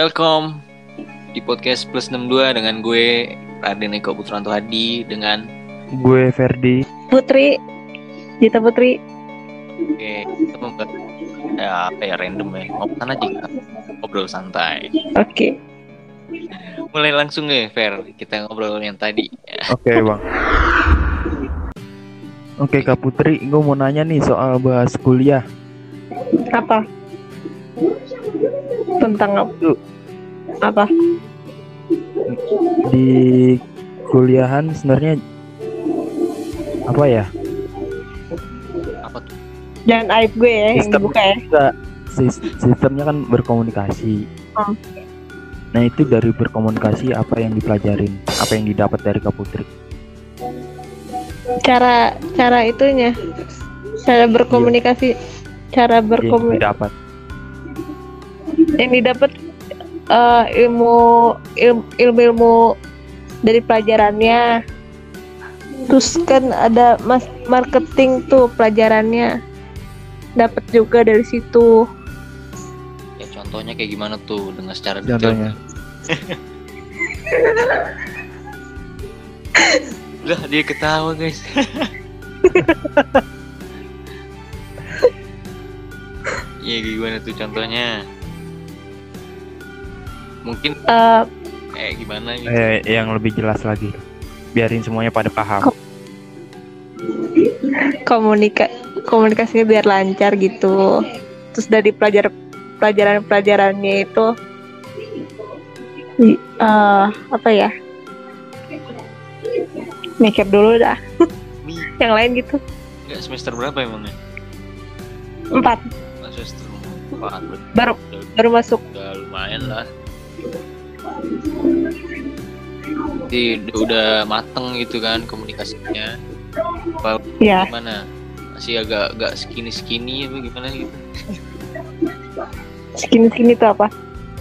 Welcome di podcast Plus 62 dengan gue Raden Eko Putranto Hadi dengan Gue Ferdi. Putri Gita Putri Oke, kita membahas ya, apa ya random ya ngobrol aja ngobrol santai. Oke Mulai langsung deh Fer, kita ngobrol yang tadi. Oke bang. Oke Kak Putri, gue mau nanya nih soal bahas kuliah. Apa? Tentang apa? Apa? di kuliahan sebenarnya apa ya? Apa tuh? Jangan aib gue ya yang Sistem- dibuka ya sis- sistemnya kan berkomunikasi. Hmm. Nah itu dari berkomunikasi apa yang dipelajarin, apa yang didapat dari Kak Putri? Cara cara itunya Cara berkomunikasi Cara Yang berkomunikasi didapat. Yang didapat eh, ilmu ilmu ilmu ilmu dari pelajarannya terus kan ada mas marketing tuh pelajarannya dapat juga dari situ Ya contohnya kayak gimana tuh dengan secara detail. Contohnya. Lah dia ketawa guys. Iya gimana tuh contohnya? Mungkin Eh, kayak gimana gitu. Eh, yang lebih jelas lagi. Biarin semuanya pada paham. Kok- komunika komunikasinya biar lancar gitu terus dari pelajar pelajaran pelajarannya itu eh, apa ya mikir dulu dah yang lain gitu enggak semester berapa emangnya? empat semester empat baru baru masuk udah lumayan lah. Jadi udah, mateng gitu kan komunikasinya. Apa ya gimana? Masih agak agak skinny skinny apa gimana gitu? segini segini tuh apa?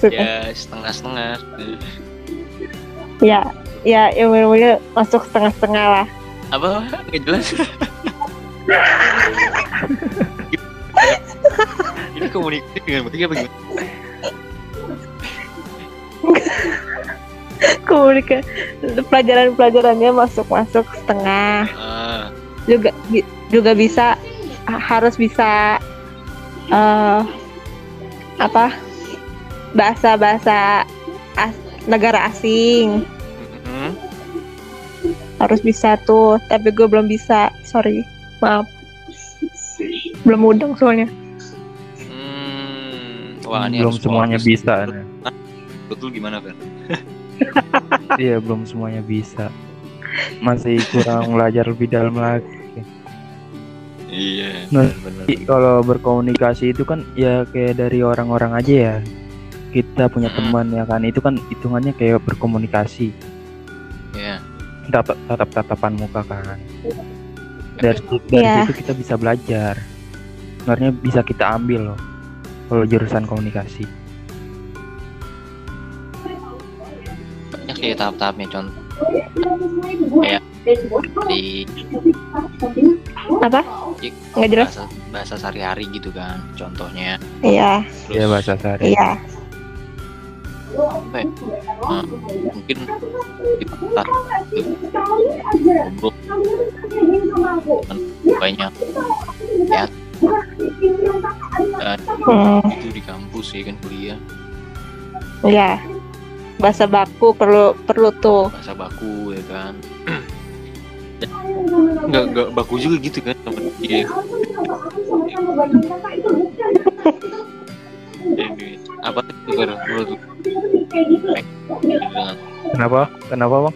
Ya setengah setengah. ya ya ilmu ilmunya masuk setengah setengah lah Apa? Nggak jelas. Ini komunikasi dengan bertiga apa gimana? komunikasi pelajaran pelajarannya masuk masuk setengah. Ah, juga juga bisa ha- harus bisa eh apa bahasa bahasa as- negara asing. Mm-mm. harus bisa tuh tapi gue belum bisa sorry maaf. Belum mudeng soalnya. Hmm, wah ini belum harus semuanya fokus. Bisa. Betul gimana Fer? Iya, belum semuanya bisa. Masih kurang belajar lebih dalam lagi. Iya. Nah, Kalau berkomunikasi itu kan ya kayak dari orang-orang aja ya. Kita punya Mm. teman ya kan, itu kan hitungannya kayak berkomunikasi. Iya. Tatap tatap tatapan muka kan. Dari dari Iya. situ kita bisa belajar. Sebenarnya bisa kita ambil loh. Kalau jurusan komunikasi. Sih tahap-tahapnya contoh kayak di apa? Di nggak jelas. bahasa bahasa sehari-hari gitu kan contohnya. Iya. Iya bahasa sehari. iya. Apa ya? Nah, mungkin kita ngobrol banyak ya dan hmm, itu di kampus ya kan kuliah. Iya bahasa baku perlu perlu tuh bahasa baku ya kan nggak nggak baku juga gitu kan sama dia apa itu Fer? menurut Kenapa? Kenapa bang?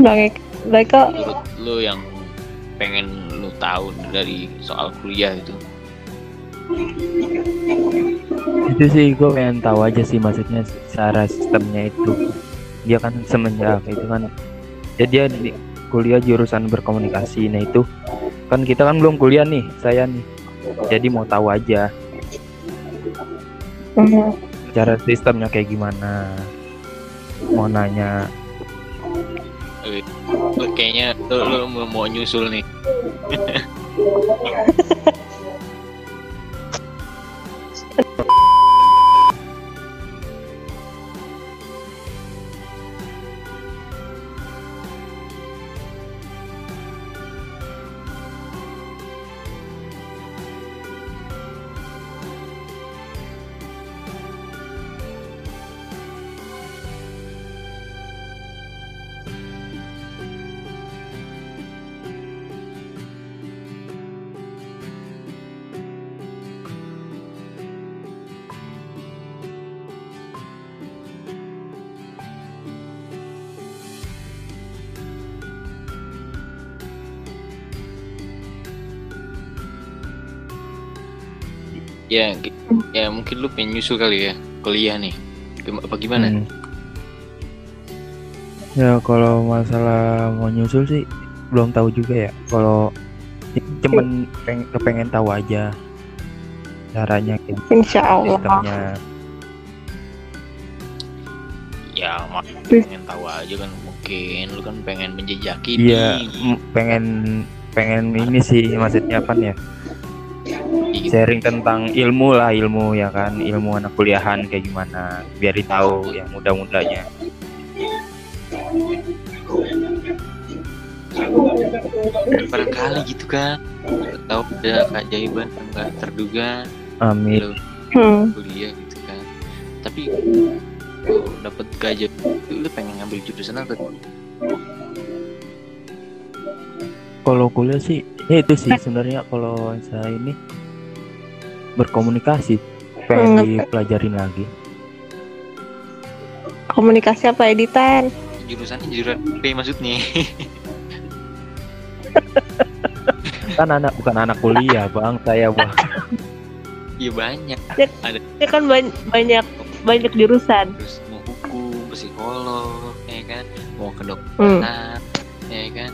bang mereka menurut lu yang pengen lu tahu dari soal kuliah itu Itu sih gue pengen tahu aja sih maksudnya secara sistemnya itu. Dia kan semenjak itu kan ya dia di kuliah jurusan berkomunikasi. Nah itu kan kita kan belum kuliah nih, saya nih. Jadi mau tahu aja hmm, cara sistemnya kayak gimana. Mau nanya Kayaknya lu, lu mau nyusul nih Ya, ya mungkin lu pengen nyusul kali ya kuliah nih. Gim- Apa gimana? Hmm. Ya kalau masalah mau nyusul sih belum tahu juga ya. Kalau cuman peng kepengen tahu aja caranya gimana, Insya Allah. sistemnya. Ya, mak pengen tahu aja kan mungkin lu kan pengen menjejaki Iya, pengen pengen ini sih maksudnya apa ya? Sharing tentang ilmu lah, ilmu ya kan, ilmu anak kuliahan kayak gimana, biar tahu yang muda-mudanya. Dan barangkali gitu kan. Tahu ada keajaiban yang nggak terduga Amin. Hmm. kuliah gitu kan. Tapi dapat keajaiban lu pengen ngambil jurusan apa? Kalau kuliah sih, ya itu sih sebenarnya kalau saya ini berkomunikasi pengen Hmm. dipelajarin lagi. Komunikasi apa editan? Jurusannya jurusan P maksudnya. Kan anak bukan anak kuliah, Bang. Saya, Bang. Iya banyak. Ini kan ban- banyak banyak jurusan. Terus mau hukum, psikolog, ya kan? Mau kedokteran, ya kan?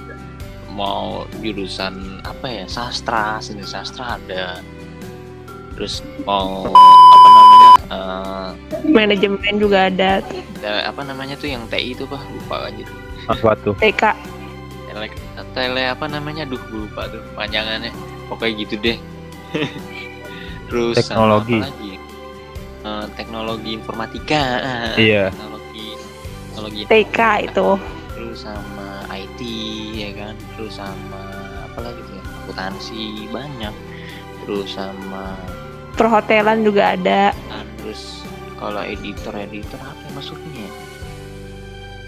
Mau jurusan apa ya? Sastra, seni sastra ada. Terus mau apa namanya? eh, Manajemen juga ada. apa namanya tuh yang TI itu pak lupa aja tuh. Apa tuh? TK. tele tele apa namanya duh gue lupa tuh panjangannya pokoknya gitu deh terus sama Teknologi. apa lagi Eh, teknologi informatika Iya. teknologi teknologi TK itu. terus sama IT ya kan terus sama apa lagi tuh ya akuntansi banyak terus sama Perhotelan juga ada. ah, terus kalau editor editor apa ya masuknya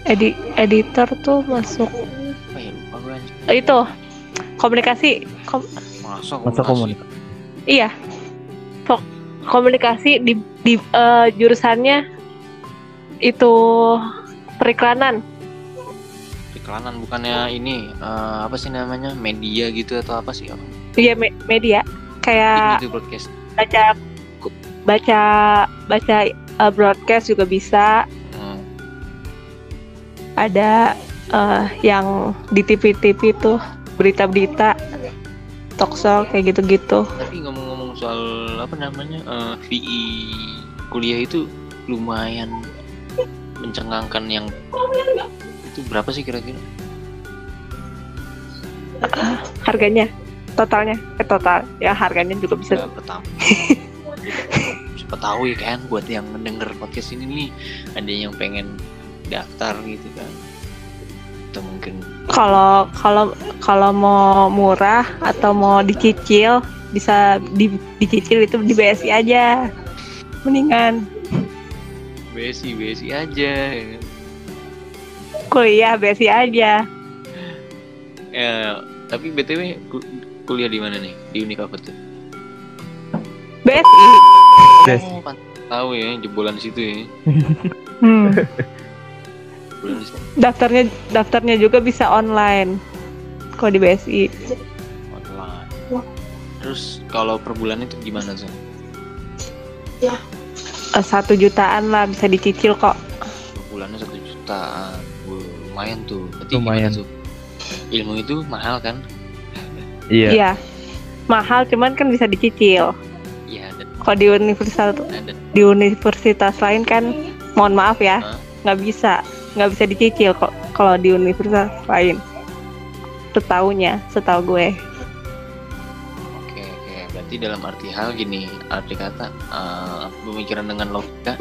Edi editor tuh masuk apa ya lupa gue. Oh, itu komunikasi. Kom- Masa komunikasi komunikasi. iya. Fok- komunikasi di di eh, jurusannya itu periklanan. iklanan bukannya ini eh, apa sih namanya media gitu atau apa sih Iya me- media kayak itu broadcast baca baca baca eh, broadcast juga bisa. Hmm, ada eh, yang di TV-TV tuh berita-berita talkshow kayak gitu-gitu. Tapi ngomong-ngomong soal apa namanya eh, VI kuliah itu lumayan mencengangkan yang itu berapa sih kira-kira? Harganya totalnya eh total ya harganya juga bisa. Nggak pertama siapa tahu ya kan buat yang mendengar podcast ini nih ada yang pengen daftar gitu kan. Atau mungkin kalau kalau kalau mau murah atau mau dicicil bisa di, dicicil itu di BSI aja. Mendingan. BSI BSI aja ya kan. kuliah BSI aja. Ya tapi btw kuliah di mana nih? Di Unik apa tuh BSI Yes. oh tahu ya jebolan di situ ya. Hmm. daftarnya daftarnya juga bisa online kalau di BSI online. Terus kalau per bulan itu gimana sih Eh, satu jutaan lah bisa dicicil kok. Per bulannya satu juta Wah, lumayan tuh. Berarti Lumayan. tuh? Ilmu itu mahal kan Iya. iya. Mahal cuman kan bisa dicicil. Iya dan kalau di universitas di universitas lain kan mohon maaf ya nggak bisa nggak bisa dicicil kok kalau di universitas lain. Setahunya setahu gue. Berarti dalam arti hal gini arti kata eh, pemikiran dengan logika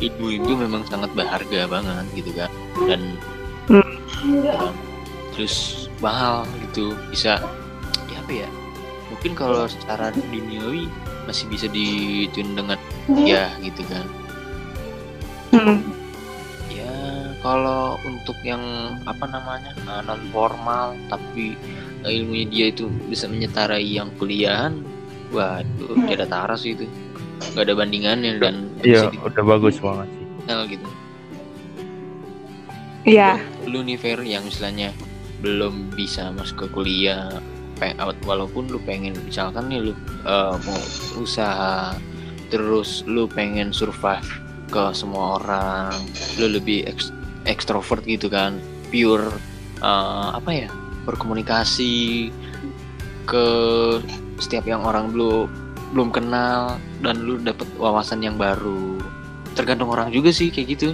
ibu itu memang sangat berharga banget gitu kan. Dan Hmm. terus mahal gitu bisa ya apa ya mungkin kalau secara duniawi masih bisa dituin dengan ya gitu kan Hmm. ya kalau untuk yang apa namanya non formal tapi eh, ilmunya dia itu bisa menyetarai yang kuliahan wah itu tidak tara sih itu nggak ada bandingannya dan Iya, bisa udah bagus banget sih. dikenal gitu Iya. lu nih Fer yang istilahnya belum bisa masuk ke kuliah walaupun lu pengen misalkan nih lu eh, mau usaha terus lu pengen survive ke semua orang lu lebih eks- ekstrovert gitu kan pure eh, apa ya berkomunikasi ke setiap yang orang belum belum kenal dan lu dapet wawasan yang baru. Tergantung orang juga sih kayak gitu.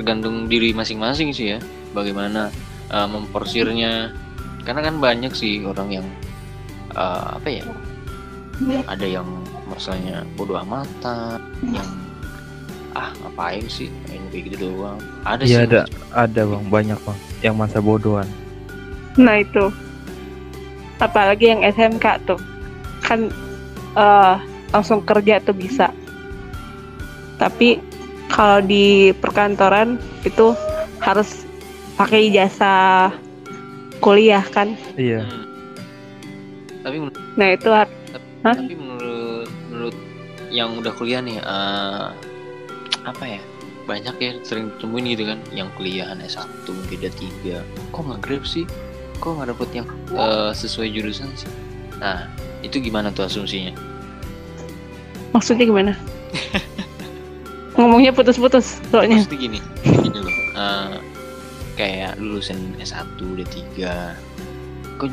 Tergantung diri masing-masing sih ya bagaimana uh, memporsirnya karena kan banyak sih orang yang uh, apa ya ada yang masalahnya bodoh amatan yang ah ngapain sih main kayak gitu doang ada Iya sih ada ada bang banyak bang yang masa bodohan. Nah itu. Apalagi yang SMK tuh. Kan eh, langsung kerja tuh bisa. Tapi kalau di perkantoran itu harus pakai ijazah kuliah kan. Iya. Hmm. tapi menurut Nah itu har- Hah? tapi menurut menurut yang udah kuliah nih eh, apa ya banyak ya sering temuin gitu kan yang kuliahan S1 beda tiga kok nggak grab sih kok nggak dapet yang eh, sesuai jurusan sih nah itu gimana tuh asumsinya maksudnya gimana? Ngomongnya putus-putus soalnya. maksudnya gini gini loh eh, kayak lulusan S1 udah tiga. Kok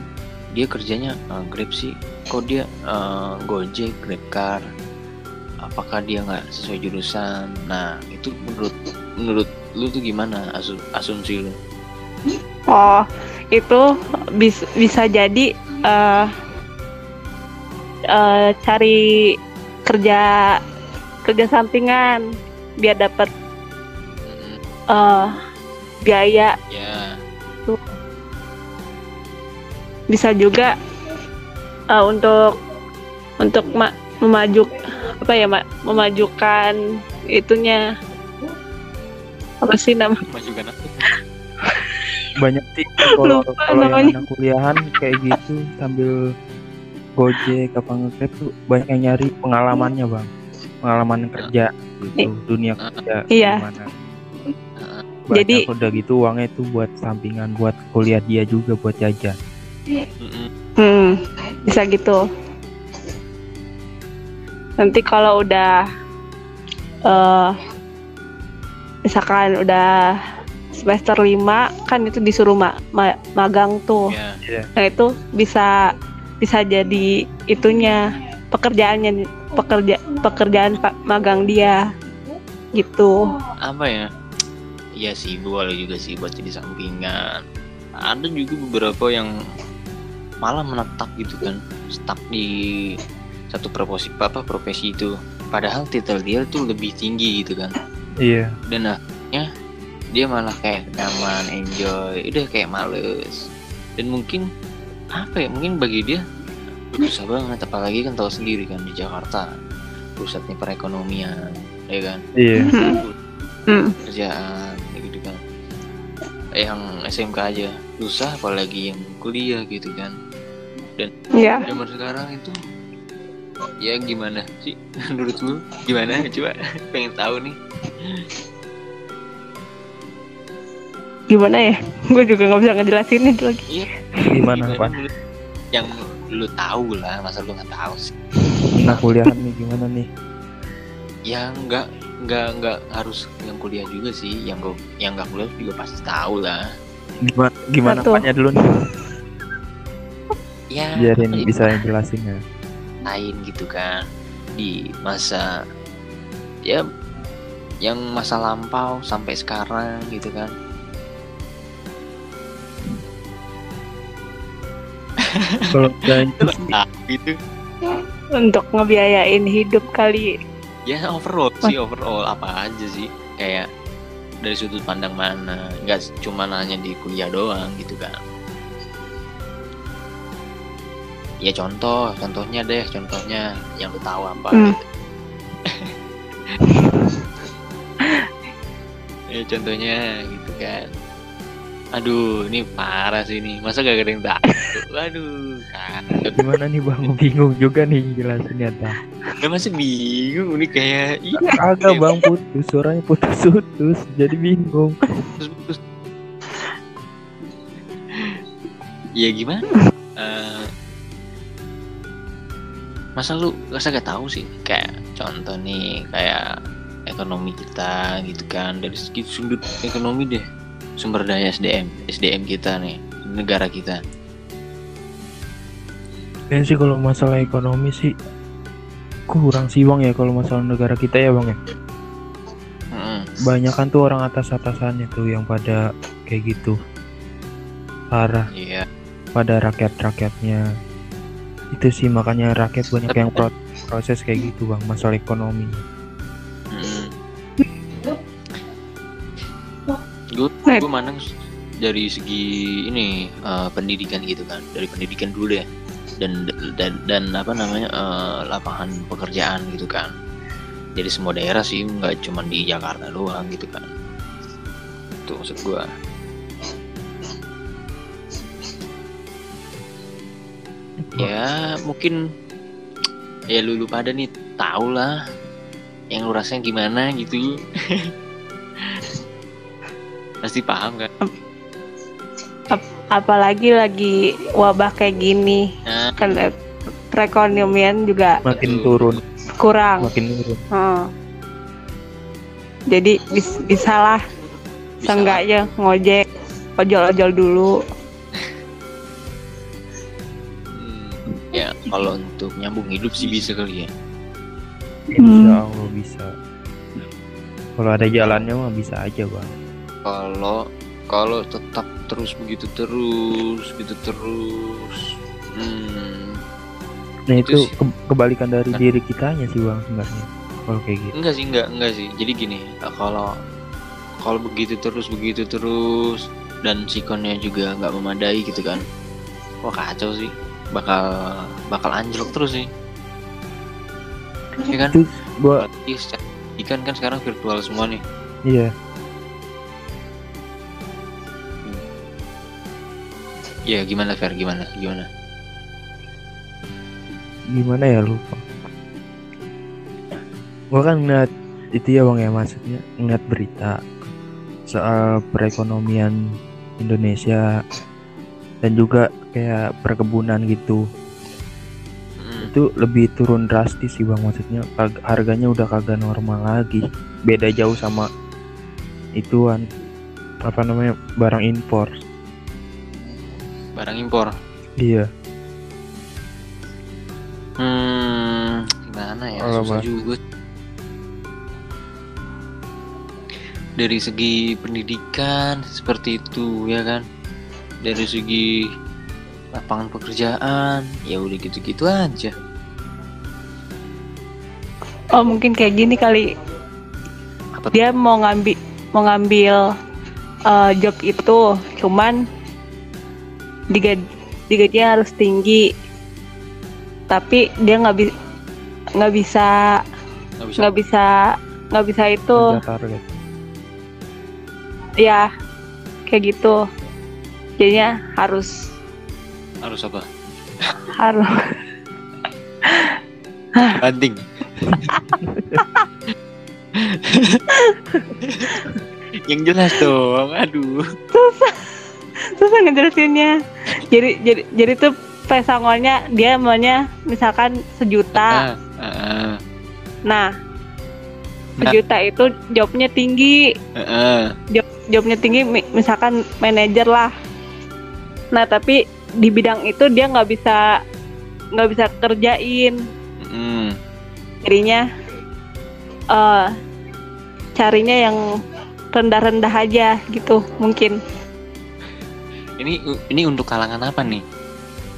dia kerjanya eh, grab sih? Kok dia eh, gojek grabcar? Apakah dia nggak sesuai jurusan? Nah itu menurut menurut lu tuh gimana asu- asumsi lu? Oh, itu bis, bisa jadi eh eh, cari kerja kerja sampingan biar dapat Mm, biaya. ya Bisa juga eh, untuk untuk ma- memajuk apa ya, Mak? Memajukan itunya apa sih nama? apa Banyak sih kalau kalau yang anak kuliahan kayak gitu sambil gojek apa ngegrab tuh banyak yang nyari pengalamannya bang. Pengalaman kerja gitu dunia kerja Iya. gimana. Banyak Jadi- udah gitu uangnya itu buat sampingan buat kuliah dia juga buat jajan. Mm-mm. Hmm, bisa gitu. Nanti kalau udah eh misalkan udah semester 5 kan itu disuruh ma- ma- magang tuh. ya Nah, itu bisa bisa jadi itunya pekerjaannya pekerja pekerjaan pak magang dia gitu. apa ya Iya sih boleh juga sih buat jadi sampingan. Ada juga beberapa yang malah menetap gitu kan stuck di satu profesi apa profesi itu. Padahal titel dia tuh lebih tinggi gitu kan. Iya. dan akhirnya dia malah kayak nyaman enjoy udah kayak males. Dan mungkin apa ya mungkin bagi dia susah banget. Apalagi kan tahu sendiri kan di Jakarta pusatnya perekonomian ya kan? Iya. Hmm. kerjaan kan yang SMK aja. Susah apalagi yang kuliah gitu kan. Ya, zaman sekarang itu ya gimana sih? Menurut lu gimana? Coba pengen tahu nih. Gimana ya? Gue juga nggak bisa ngejelasin itu lagi. iya. Gimana pak? menurut yang lu tahu lah masa lu nggak tahu sih? Nah kuliahan nih gimana nih? yang nggak nggak nggak harus yang kuliah juga sih. Yang gak yang nggak kuliah juga pasti tahu lah. Gimana gimana apanya dulu nih? ya Biarin ya, bisa jelasin ya. lain gitu kan di masa ya yang masa lampau sampai sekarang gitu kan. Kalau itu gitu. Untuk ngebiayain hidup kali ya overall sih overall apa aja sih kayak dari sudut pandang mana nggak cuma hanya di kuliah doang gitu kan ya contoh contohnya deh contohnya yang lu tahu apa Hmm. gitu. ya contohnya gitu kan aduh ini parah sih ini. Masa gak ada yang tahu? Aduh kan Gimana nih bang? Bingung juga nih jelasinnya dah. Gak masih bingung ini kayak iya. Agak bang putus, suaranya putus-putus, jadi bingung. terus ya gimana? Eh, masa lu masa gak tahu sih? Kayak contoh nih kayak ekonomi kita gitu kan. Dari segi sudut ekonomi deh sumber daya SDM SDM kita nih negara kita Ya sih kalau masalah ekonomi sih kurang sih bang ya kalau masalah negara kita ya bang ya. Mm-mm. Banyak kan tuh orang atas atasannya tuh yang pada kayak gitu. Parah iya pada rakyat rakyatnya. Itu sih makanya rakyat banyak yang pro- proses kayak gitu bang masalah ekonomi. Gue Right. gue mandang dari segi ini eh, pendidikan gitu kan. Dari pendidikan dulu deh. Dan dan dan apa namanya eh, lapangan pekerjaan gitu kan. Jadi semua daerah sih nggak cuma di Jakarta doang gitu kan. Itu maksud gue ya mungkin ya lu, lu pada nih. Tau lah. Yang lu rasain gimana gitu pasti paham kan apalagi lagi wabah kayak gini nah, kan eh, perekonomian juga Makin Betul. turun, kurang makin turun. Hmm. jadi bis, bisa lah bisa seenggaknya ngojek ojol-ojol dulu Hmm, ya kalau untuk nyambung hidup sih bisa kali ya Insya Hmm. Allah bisa. Kalau ada jalannya mah bisa aja bang. Kalau kalau tetap terus begitu terus gitu terus. Hmm, Nah Itu itu ke- kebalikan dari Nah. diri kitanya sih bang sebenarnya. Kalau kayak gitu. enggak sih enggak enggak sih. Jadi gini kalau kalau begitu terus begitu terus dan sikonnya juga nggak memadai gitu kan. Wah kacau sih. Bakal bakal anjlok terus sih. Ya kan? Gua Berarti secara pendidikan kan sekarang virtual semua nih. Iya ya gimana Fer? Gimana? Gimana? Gimana ya lupa. Gua kan ngeliat itu ya bang ya maksudnya ngeliat berita soal perekonomian Indonesia dan juga kayak perkebunan gitu. Hmm, itu lebih turun drastis sih bang maksudnya harganya udah kagak normal lagi. Beda jauh sama ituan apa namanya barang impor barang impor. Iya. Hmm gimana ya? Kalau susah juga. Dari segi pendidikan seperti itu ya kan? Dari segi lapangan pekerjaan ya udah gitu-gitu aja. Oh mungkin kayak gini kali. Apa dia mau ngambil mau ngambil eh, job itu cuman digaj digajinya harus tinggi tapi dia nggak bisa nggak bisa nggak bisa. nggak bisa nggak bisa itu. Target. Ya kayak gitu. Jadinya harus harus apa? harus. Banting yang jelas dong aduh. Susah ngejelasinnya jadi jadi jadi tuh pesangonnya dia maunya misalkan sejuta. Ah, ah, nah Nah. sejuta itu jobnya tinggi. Ah, ah. job jobnya tinggi mi- misalkan manajer lah. Nah tapi di bidang itu dia nggak bisa nggak bisa kerjain. Mm, jadinya eh carinya yang rendah-rendah aja gitu mungkin ini ini untuk kalangan apa nih?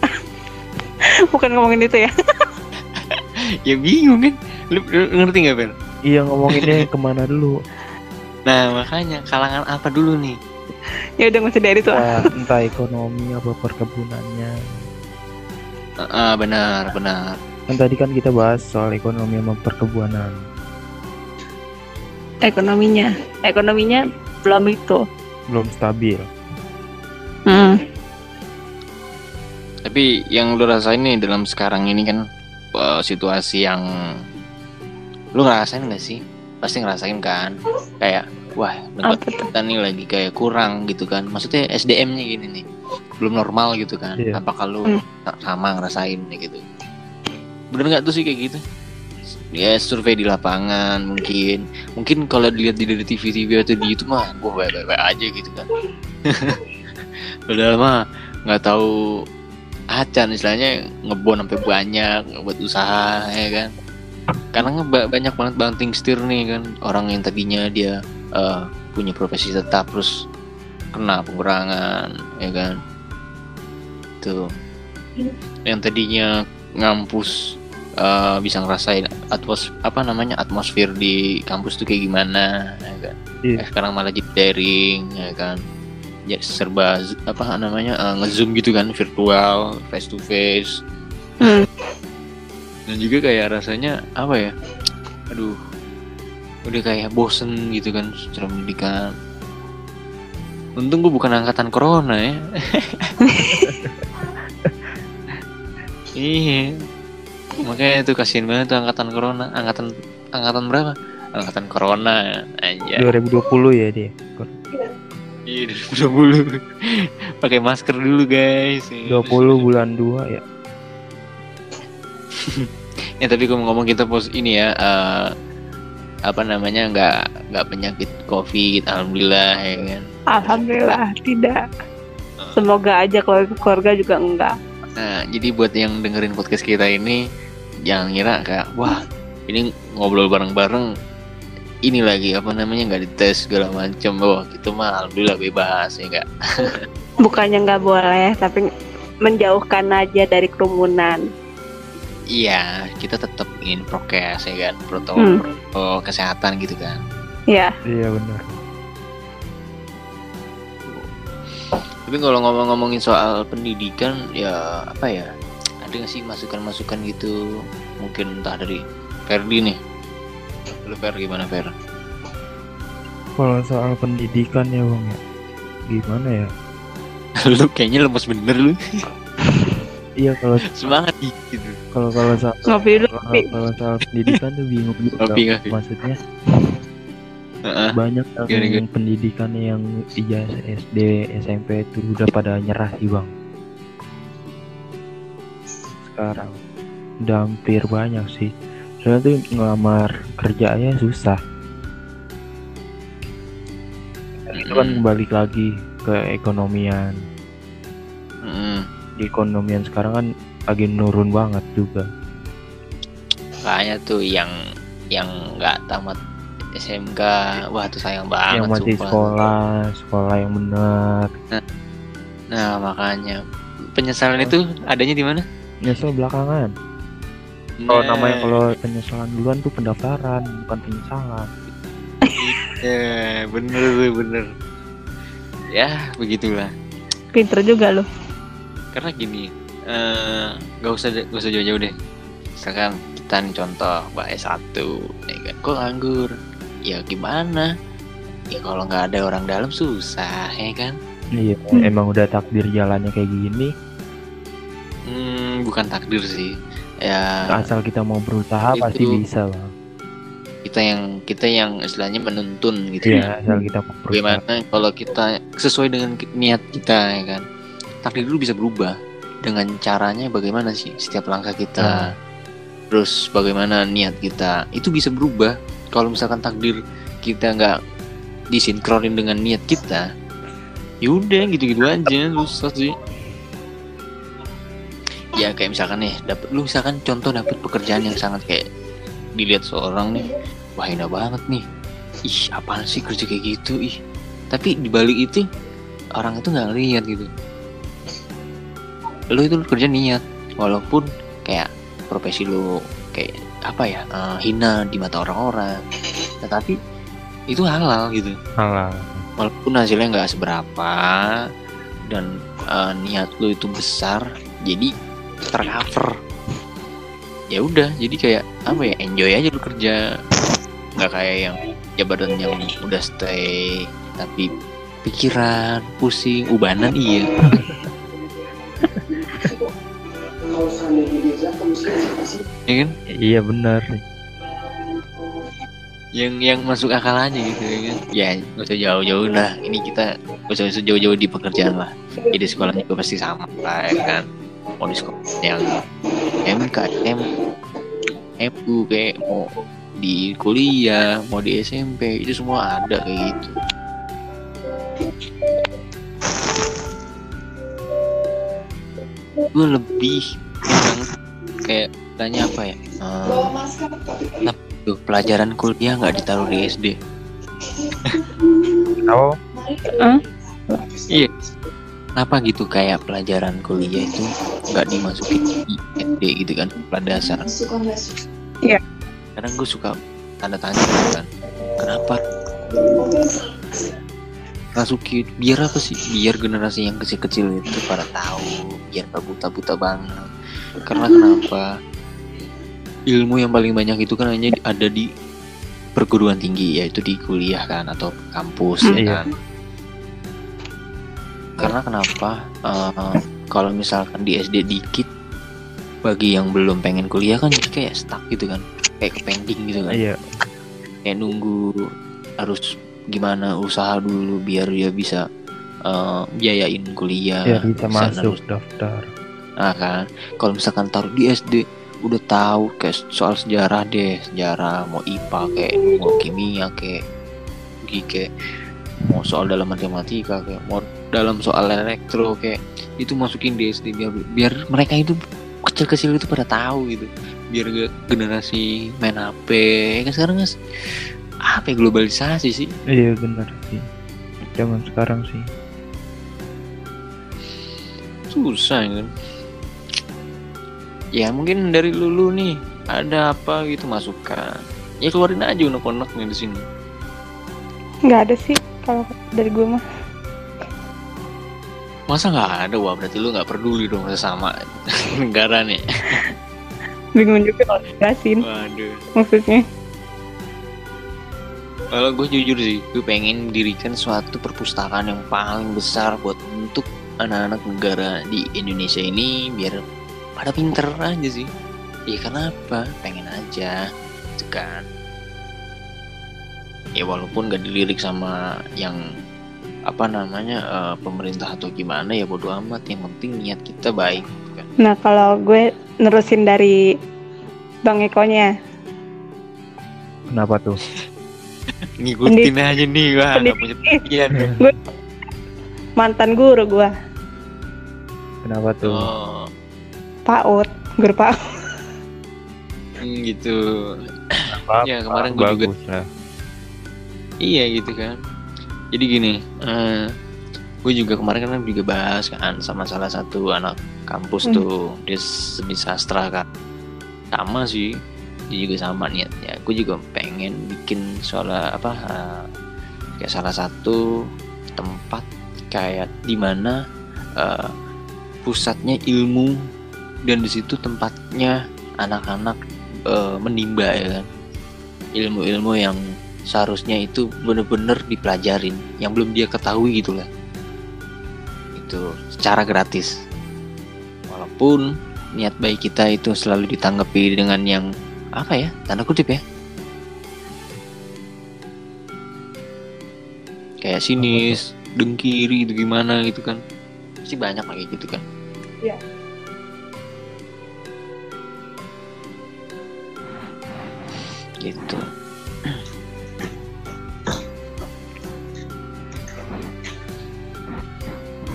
Bukan ngomongin itu ya? Ya bingung kan? Lu, lu ngerti nggak Fer iya ngomonginnya ke mana dulu? Nah makanya kalangan apa dulu nih? Ya udah usah dari itu ah. entah, ekonomi apa perkebunannya. Ah, benar benar. Kan tadi kan kita bahas soal ekonomi sama perkebunan. Ekonominya. Ekonominya belum itu. Belum stabil hmm. tapi yang lu rasain nih dalam sekarang ini kan eh, situasi yang lu ngerasain gak sih? Pasti ngerasain kan? Kayak wah tempat kita nih lagi kayak kurang gitu kan? Maksudnya SDM-nya gini nih belum normal gitu kan? Iya. apakah lu Hmm. sama ngerasain nih gitu? Bener nggak tuh sih kayak gitu? Ya survei di lapangan mungkin. Mungkin kalau dilihat di dari TV TV atau di YouTube mah gua baik baik aja gitu kan padahal mah nggak tahu acan istilahnya ngebon sampai banyak buat usaha ya kan? Karena banyak banget banting setir nih kan? Orang yang tadinya dia eh, punya profesi tetap terus kena pengurangan ya kan? Tuh. Yang tadinya ngampus eh, bisa ngerasain atmos apa namanya atmosfer di kampus tuh kayak gimana ya kan? Iya. Eh, sekarang malah jadi daring ya kan ya serba apa namanya eh, ngezoom gitu kan virtual face to face Hmm. dan juga kayak rasanya apa ya aduh udah kayak bosen gitu kan secara pendidikan untung gue bukan angkatan corona ya. Iya. Makanya itu kasihan banget tuh angkatan corona. Angkatan angkatan berapa? Angkatan corona aja 2020 ya dia iya 2020 pakai masker dulu guys. 20 bulan 2 ya. Ya tapi kalau ngomong kita pos ini ya eh, apa namanya nggak nggak penyakit covid alhamdulillah ya kan? Alhamdulillah tidak. Semoga aja keluarga keluarga juga enggak. Nah jadi buat yang dengerin podcast kita ini jangan ngira kayak wah ini ngobrol bareng-bareng ini lagi apa namanya nggak dites segala macam wah gitu mah alhamdulillah bebas ya enggak bukannya nggak boleh tapi menjauhkan aja dari kerumunan iya kita tetap ingin prokes ya kan Hmm. protokol, protokol kesehatan gitu kan ya iya benar Tapi kalau ngomong-ngomongin soal pendidikan ya apa ya? Ada nggak sih masukan-masukan gitu? Mungkin entah dari Ferdi nih. Lu Fer gimana Fer? kalau soal pendidikan ya bang ya gimana ya lu kayaknya lemes bener lu. iya kalau Semangat gitu. kalau kalau soal ngopi kalau, soal pendidikan tuh bingung juga Ngopi, ngopi. maksudnya Heeh. banyak yang Gini, gini. pendidikan yang ijazah SD SMP itu udah pada nyerah sih bang sekarang udah hampir banyak sih soalnya tuh ngelamar kerjanya susah itu kan Mm. balik lagi ke ekonomian Mm-mm. di ekonomian sekarang kan lagi nurun banget juga Kayaknya tuh yang yang nggak tamat SMK, wah tuh sayang banget yang masih sumpah. sekolah sekolah yang benar Nah makanya penyesalan itu adanya di mana? nyesel belakangan kalau Nah, namanya kalau penyesalan duluan tuh pendaftaran bukan penyesalan. Ya bener tuh bener. Ya begitulah. pinter juga lo karena gini eh, nggak usah nggak usah jauh-jauh deh. Misalkan kita nih contoh mbak S1 ya kan? Kok nganggur? Ya gimana? Ya kalau nggak ada orang dalam susah ya kan? Iya Hmm. emang udah takdir jalannya kayak gini. Hmm, bukan takdir sih ya. Asal kita mau berusaha Itu. pasti bisa bang kita yang kita yang istilahnya menuntun gitu. Ya iya asal kita mau berusaha. Bagaimana kalau kita sesuai dengan niat kita ya kan? Takdir dulu bisa berubah dengan caranya bagaimana sih setiap langkah kita. Terus bagaimana niat kita. Itu bisa berubah kalau misalkan takdir kita nggak disinkronin dengan niat kita. Yaudah gitu-gitu aja susah sih ya kayak misalkan nih dapat lu misalkan contoh dapat pekerjaan yang sangat kayak dilihat seorang nih wah enak banget nih. Ih apaan sih kerja kayak gitu ih. Tapi dibalik itu orang itu nggak lihat gitu. Lu itu kerja niat walaupun kayak profesi lu kayak kayak apa ya uh, hina di mata orang-orang. Tetapi itu halal gitu. Halal. Walaupun hasilnya nggak seberapa dan uh, niat lu itu besar jadi tercover. Ya udah jadi kayak apa ya enjoy aja lu kerja. Nggak kayak yang jabatan yang udah stay tapi pikiran pusing ubanan iya. Ya kan? Iya benar. Yang yang masuk akal aja gitu ya kan? Ya nggak usah jauh-jauh lah. Ini kita nggak usah, jauh-jauh di pekerjaan lah. Jadi sekolah juga pasti sama lah ya kan sekolah yang MK M MU kayak mau di kuliah mau di SMP itu semua ada kayak gitu. Gue lebih yang kayak tanya apa ya? Uh, tuh pelajaran kuliah nggak ditaruh di SD oh iya kenapa gitu kayak pelajaran kuliah itu nggak dimasukin di SD gitu kan pelajaran dasar? Iya. kadang gue suka tanda tanya gitu kan kenapa? Masukin biar apa sih? Biar generasi yang kecil-kecil itu pada tahu biar gak buta-buta banget. Karena kenapa? Ilmu yang paling banyak itu kan hanya ada di perguruan tinggi yaitu di kuliah kan atau kampus Hmm. ya kan karena kenapa? Eh, kalau misalkan di SD dikit bagi yang belum pengen kuliah kan jadi kayak stuck gitu kan. Kayak kepending gitu kan. Iya. Kayak nunggu harus gimana usaha dulu biar dia bisa eh, biayain kuliah biar bisa masuk nerus- daftar. Nah kan. Kalau misalkan taruh di SD udah tahu kayak soal sejarah deh. Sejarah mau IPA kayak mau kimia kayak kayak mau soal dalam matematika kayak mau dalam soal elektro kayak itu masukin di SD biar biar mereka itu kecil-kecil itu pada tahu gitu. Biar gak generasi main HP ya kan sekarang kan apa globalisasi sih. Iya benar sih. Zaman sekarang sih. Susah kan? Ya mungkin dari lulu nih ada apa gitu masukan? Ya keluarin aja unek-unek nih di sini. Nggak ada sih kalau dari gue mah masa nggak ada? Wah berarti lu nggak peduli dong sesama negara nih. Bingung juga kalau jelasin. Waduh. Maksudnya? Kalau gue jujur sih gue pengen dirikan suatu perpustakaan yang paling besar buat untuk anak-anak negara di Indonesia ini biar pada pinter aja sih. Ya kenapa? Pengen aja gitu kan. Ya walaupun gak dilirik sama yang apa namanya eh, pemerintah atau gimana ya bodo amat. Yang penting niat kita baik gitu kan nah kalau gue nerusin dari bang Ekonya. Kenapa tuh? Ngikutin aja nih wah nggak punya pikiran mantan guru gue. Kenapa tuh? Oh. PAUD guru PAUD hmm, gitu. Apa? Ya, kemarin gua juga- lah. Iya gitu kan. Jadi gini, eh gue juga kemarin kan juga bahas kan sama salah satu anak kampus Hmm. tuh dia seni sastra kan. Sama sih, dia juga sama niatnya. Gue juga pengen bikin soal apa eh, kayak salah satu tempat kayak di mana eh, pusatnya ilmu dan di situ tempatnya anak-anak eh, menimba ya kan ilmu-ilmu yang seharusnya itu bener-bener dipelajarin yang belum dia ketahui gitu lah itu secara gratis. Walaupun niat baik kita itu selalu ditanggapi dengan yang apa ya tanda kutip ya. Kayak sinis dengkiri itu gimana gitu kan? Pasti banyak lagi gitu kan. Iya. gitu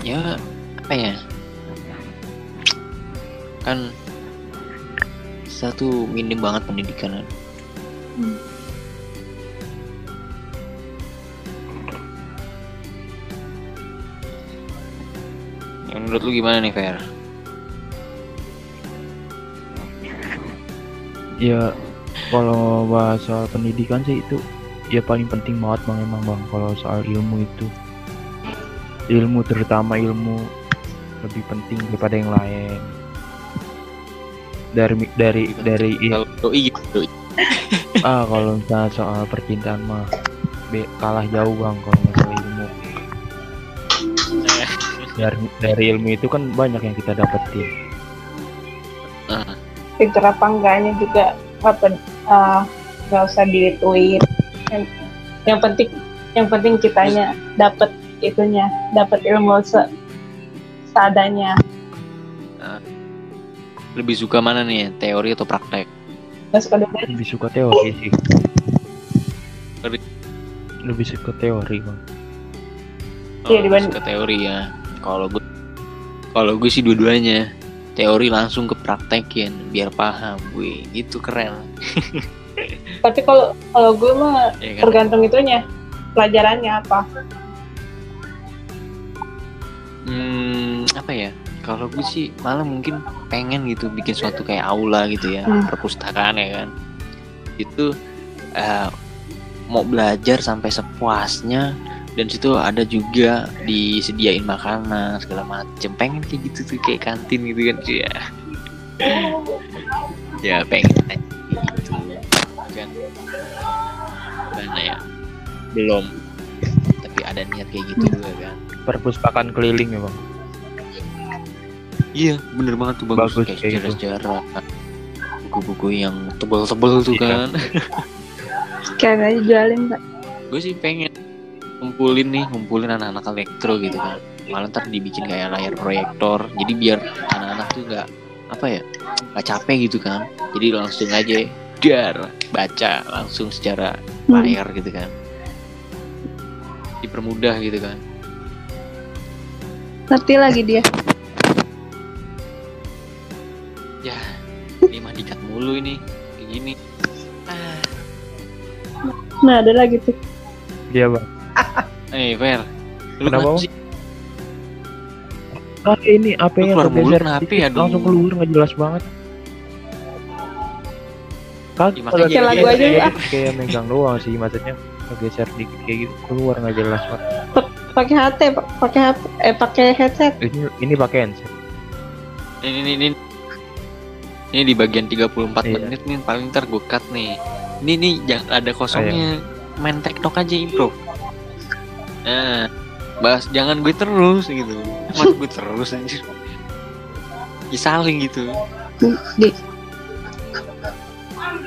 ya apa ya kan satu minim banget pendidikan kan. Hmm. yang menurut lu gimana nih Fer? ya kalau bahas soal pendidikan sih itu ya paling penting banget bang emang bang kalau soal ilmu itu ilmu terutama ilmu lebih penting daripada yang lain. Dari dari dari Kalau ah kalau misalnya soal percintaan mah be, kalah jauh bang kalau masalah ilmu. Dari dari ilmu itu kan banyak yang kita dapetin. Ah, pinter apa enggaknya juga apa eh, nggak usah dituin yang, yang penting yang penting kitanya dapat itunya dapat ilmu se seadanya. Lebih suka mana nih teori atau praktek? Lebih suka teori sih. Teori. lebih suka teori bang. Iya, Oh, dibanding- suka teori ya. Kalau gue kalau gue sih dua-duanya. Teori langsung ke praktekin biar paham. Gue itu keren. Tapi kalau kalau gue mah ya kan? tergantung itunya pelajarannya apa Hmm, apa ya? Kalau gue sih malah mungkin pengen gitu bikin suatu kayak aula gitu ya, Hmm. perpustakaan ya kan. Itu eh, mau belajar sampai sepuasnya dan situ ada juga disediain makanan segala macem. Pengen kayak gitu tuh kayak kantin gitu kan ya. ya pengen aja gitu kan. Mana ya? Belum. Ada niat kayak gitu juga kan. perpustakaan keliling ya bang Iya, bener banget tuh bagus, Bagus kayak kayak gitu. sejarah-sejarah. Buku-buku yang tebel-tebel tuh Iya. kan. kayak aja jualin pak gue sih pengen ngumpulin nih, ngumpulin anak-anak elektro gitu kan. Malah ntar dibikin kayak layar proyektor. Jadi biar anak-anak tuh nggak apa ya, nggak capek gitu kan. Jadi langsung aja dar baca langsung secara Hmm. layar gitu kan. Dipermudah gitu kan. ngerti lagi dia. Ya, ini mah dikat mulu ini. Kayak gini. Ah, nah ada lagi tuh. Iya bang. Eh Fer, lu Kenapa, sih? ah ini apa yang mulu tergeser dikit, ya, langsung keluar nggak jelas banget. Kagak Ya, lagu aja, kayak megang doang sih maksudnya geser dikit kayak gitu keluar nggak jelas Pak. pakai HT Pak. pakai HP eh pakai headset. Ini ini pakai handset. Ini ini ini. Ini di bagian 34 Iya. menit nih paling ntar gue cut nih. Ini nih jangan ada kosongnya. Main tektok aja improv nah bahas jangan gue terus gitu. Mas gue terus anjir. Ya saling gitu. Di.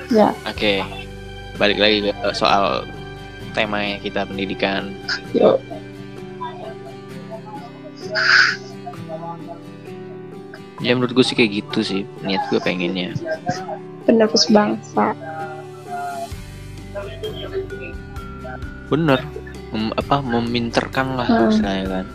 Ya oke balik lagi ke soal tema kita pendidikan. Yuk ya menurut gue sih kayak gitu sih niat gue pengennya. Penerus bangsa bener. Mem- apa meminterkan lah Hmm. istilahnya kan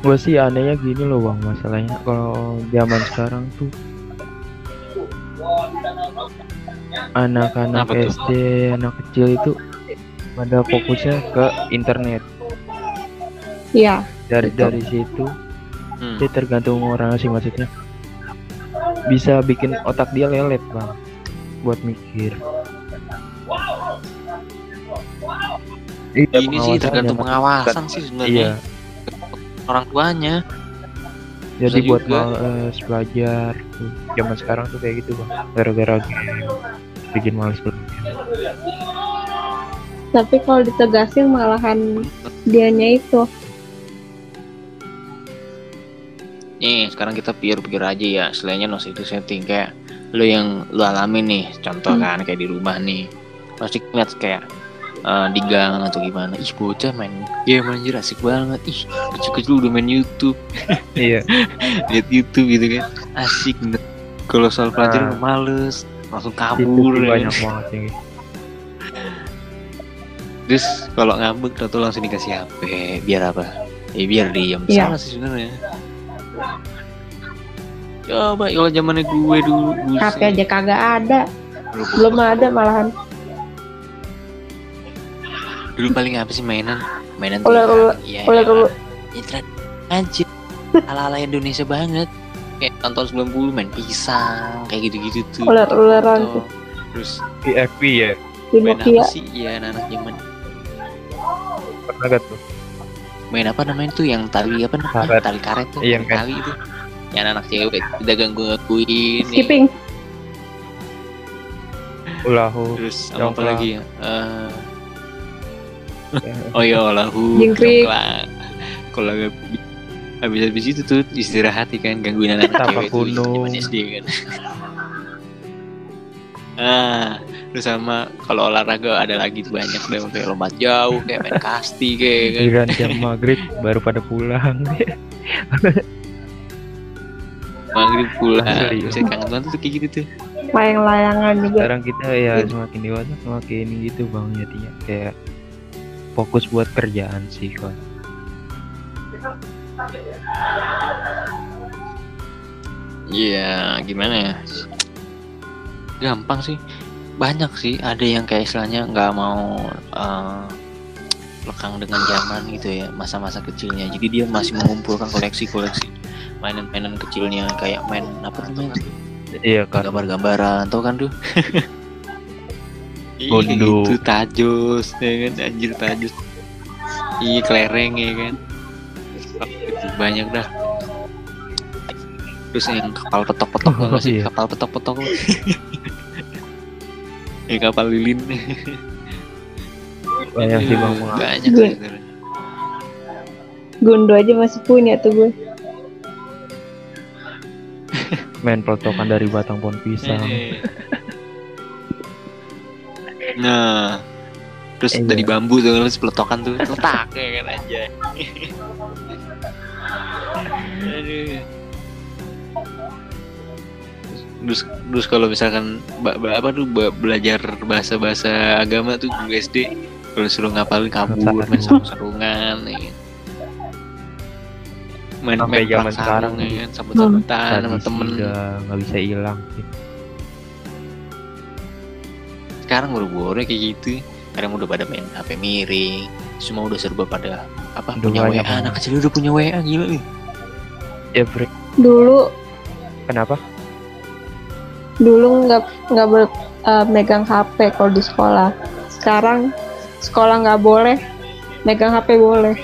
gue sih anehnya gini loh bang masalahnya. Kalau zaman sekarang tuh anak-anak? SD anak kecil itu pada fokusnya ke internet. Ya dari Betul. dari situ Hmm. dia tergantung orang sih maksudnya. Bisa bikin otak dia lelet bang buat mikir. Iya, ini sih tergantung pengawasan sih iya. sebenarnya orang tuanya. Jadi Bisa buat juga. males belajar. Tuh. zaman sekarang tuh kayak gitu bang. Gara-gara game bikin males belajar. Tapi kalau ditegasin malahan dianya itu. Nih sekarang kita pikir-pikir aja ya. Selainnya nos itu setting kayak lo yang lo alamin nih. Contoh Hmm. kan kayak di rumah nih. Pasti ngeliat kayak eh, di gang atau gimana. Ih bocah main game anjir asik banget. Ih kecil-kecil udah main YouTube. Iya. Lihat YouTube gitu kan. Asik bener. Kalau soal pelajaran Nah. males langsung kabur ya. banyak banget gitu. terus kalau ngambek atau langsung dikasih HP biar apa? Ya biar diam. Iya. salah sih sebenarnya. Coba kalau zamannya gue dulu. HP aja kagak ada. Belum ada malahan dulu paling apa sih mainan? Mainan Ular ular ya, ular ya, ular. tra- anjir. Ala ala Indonesia banget. Kayak tahun 90 main pisang kayak gitu-gitu tuh. Ular-ularan Gitu. tuh. terus PFP ya? Main apa sih? Ya anak zaman. Pernah gak tuh? Main apa namanya tuh? Yang tali apa namanya? Karet. tali karet tuh Iya, yang kan. tali itu. Yang anak cewek tidak ganggu gangguin Skipping. ulahu terus apa lagi ya? Eh, oh ya Jingkrik. dongklak. kalau habis habis itu tuh istirahat ya kan gangguin anak Tapak cewek zaman SD kan? Ah terus sama kalau olahraga ada lagi tuh banyak deh kayak lompat jauh kayak main kasti kayak kan. Jam maghrib baru pada pulang. Maghrib pulang. Saya kangen banget tuh kayak gitu tuh. Layang-layangan juga. sekarang kita ya semakin dewasa semakin gitu bang jadinya kayak fokus buat kerjaan sih kok Iya, gimana ya? Gampang sih. Banyak sih. Ada yang kayak istilahnya nggak mau eh, lekang dengan zaman gitu ya, masa-masa kecilnya. Jadi dia masih mengumpulkan koleksi-koleksi mainan-mainan kecilnya kayak main apa namanya iya kan Gambar-gambaran, tau kan tuh? Iya, Bondo. itu tajus, ya kan? Anjir tajus. Iya, kelereng ya kan? Banyak dah. Terus yang kapal petok-petok Oh, sih? iya. Kapal petok-petok. ya kapal lilin. banyak sih bang Banyak Gue. sih. Gundo aja masih punya tuh gue. main pelotokan dari batang pohon pisang Eh. Nah, terus Iya. dari bambu tuh terus peletokan tuh letak ya kan aja. Aduh. Terus, terus kalau misalkan ba- ba- apa tuh ba- belajar bahasa bahasa agama tuh di SD kalau suruh ngapalin kabur main sarung sarungan ya. main Sampai main zaman sekarang sarung, ya kan sabut sabutan sama temen nggak bisa hilang sih sekarang baru-baru kayak gitu. Kadang udah pada main HP miring semua udah serba pada apa Udah punya WA anak kecil udah punya WA gila nih ya break Dulu kenapa? Dulu nggak nggak ber, eh, megang HP kalau di sekolah. Sekarang sekolah nggak boleh, megang HP boleh.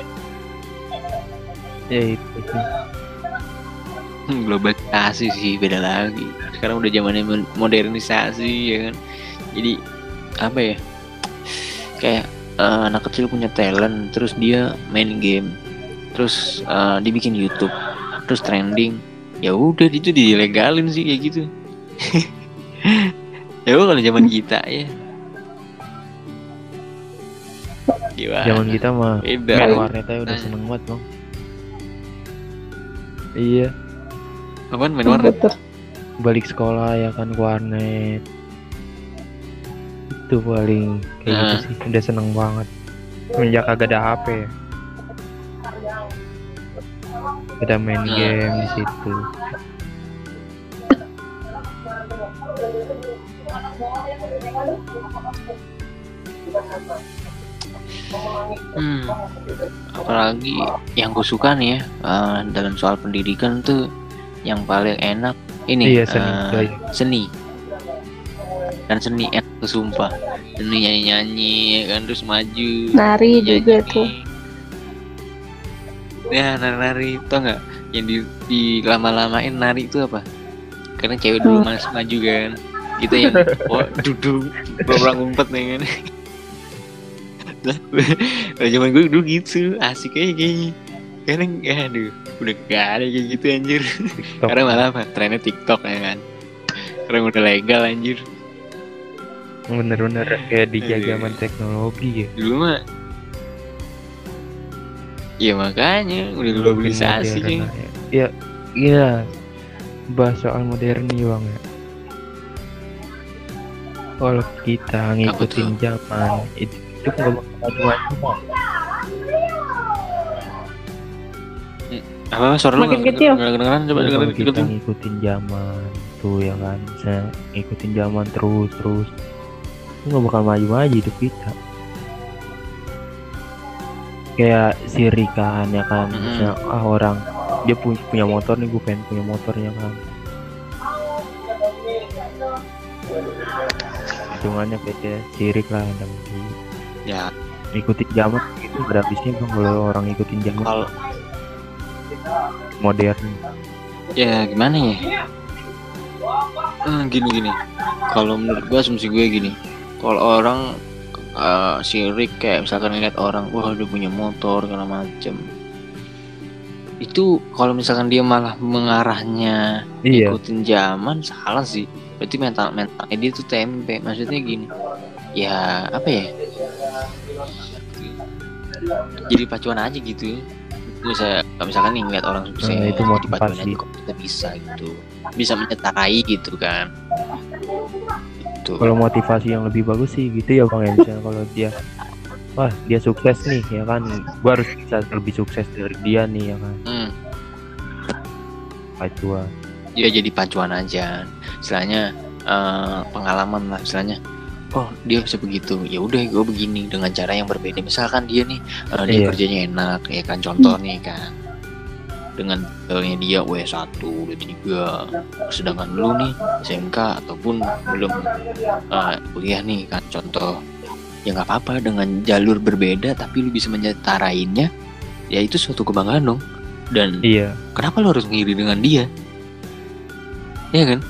ya itu Hmm, globalisasi sih beda lagi. Sekarang udah zamannya modernisasi ya kan. Jadi apa ya? Kayak eh, anak kecil punya talent terus dia main game terus eh, dibikin YouTube terus trending. Ya udah itu dilegalin sih kayak gitu. Ya udah kalau zaman kita ya. Gimana? Zaman kita mah beda. main warnet aja udah seneng banget bang. Iya. Apaan main warnet? Balik sekolah ya kan ke warnet itu paling kayak Nah. gitu sih udah seneng banget semenjak agak ada HP ya ada main Nah. game di situ Hmm. Apalagi yang gue suka nih ya eh, dalam soal pendidikan tuh yang paling enak ini iya seni Coy. seni dan seni tuh sumpah. Seni nyanyi nyanyi kan terus maju. Nari nyanyi. juga tuh. ya nari nari tau nggak? Yang di, di lama-lamain nari itu apa? Karena cewek dulu Hmm. mas maju kan. Kita yang oh duduk orang ngumpet nih kan. Lah zaman gue dulu gitu asik aja kayaknya. Sekarang ya aduh udah gak ada kayak gitu anjir. TikTok. sekarang malah apa trennya tiktok ya kan. Sekarang udah legal anjir bener-bener kayak di Iya. zaman teknologi ya. Dulu mah ya makanya udah globalisasi Modern ya. ya. ya iya. Bahas soal modern nih bang ya. Kalau kita ngikutin zaman itu itu nggak bakal bang apa suara lu Makin nggak kecil. nggak kedengeran? Coba dengerin kita ikutin. ngikutin zaman tuh ya kan. Bisa ngikutin zaman terus terus itu nggak bakal maju-maju hidup kita. Kayak sirik kan ya kan? Mm-mm. Misalnya, ah orang dia punya punya motor nih gue pengen punya motornya kan? Hitungannya kayak kayak sirik lah dan ya. Ikutin zaman itu pada habisnya bang kalau orang ikutin zaman kalau modern. Ya gimana ya? Eh, gini gini. Kalau menurut gue asumsi gue gini kalau orang eh, sirik kayak misalkan ngeliat orang wah dia punya motor segala macem. Itu kalau misalkan dia malah mengarahnya iya. ikutin zaman salah sih. Berarti mental mentalnya dia tuh tempe. Maksudnya gini ya apa ya? Jadi pacuan aja gitu. Bisa misalkan nih ngeliat orang sukses Nah, itu motivasi. pacuan aja kok kita bisa gitu. Bisa menyetarai gitu kan itu kalau motivasi yang lebih bagus sih gitu ya bang ya. Misalnya kalau dia wah dia sukses nih ya kan. Gua harus bisa lebih sukses dari dia nih ya kan. Hmm, pacuan. Ya jadi pacuan aja. Istilahnya eh, pengalaman lah istilahnya oh dia bisa begitu ya udah gue begini dengan cara yang berbeda. Misalkan dia nih eh, dia Iya. kerjanya enak ya kan. Contoh nih kan dengan detailnya dia W1, W3 sedangkan lu nih SMK ataupun belum eh, kuliah nih kan. Contoh ya nggak apa-apa dengan jalur berbeda tapi lu bisa menyetarainya ya itu suatu kebanggaan dong. Dan iya. kenapa lo harus ngiri dengan dia? Iya kan?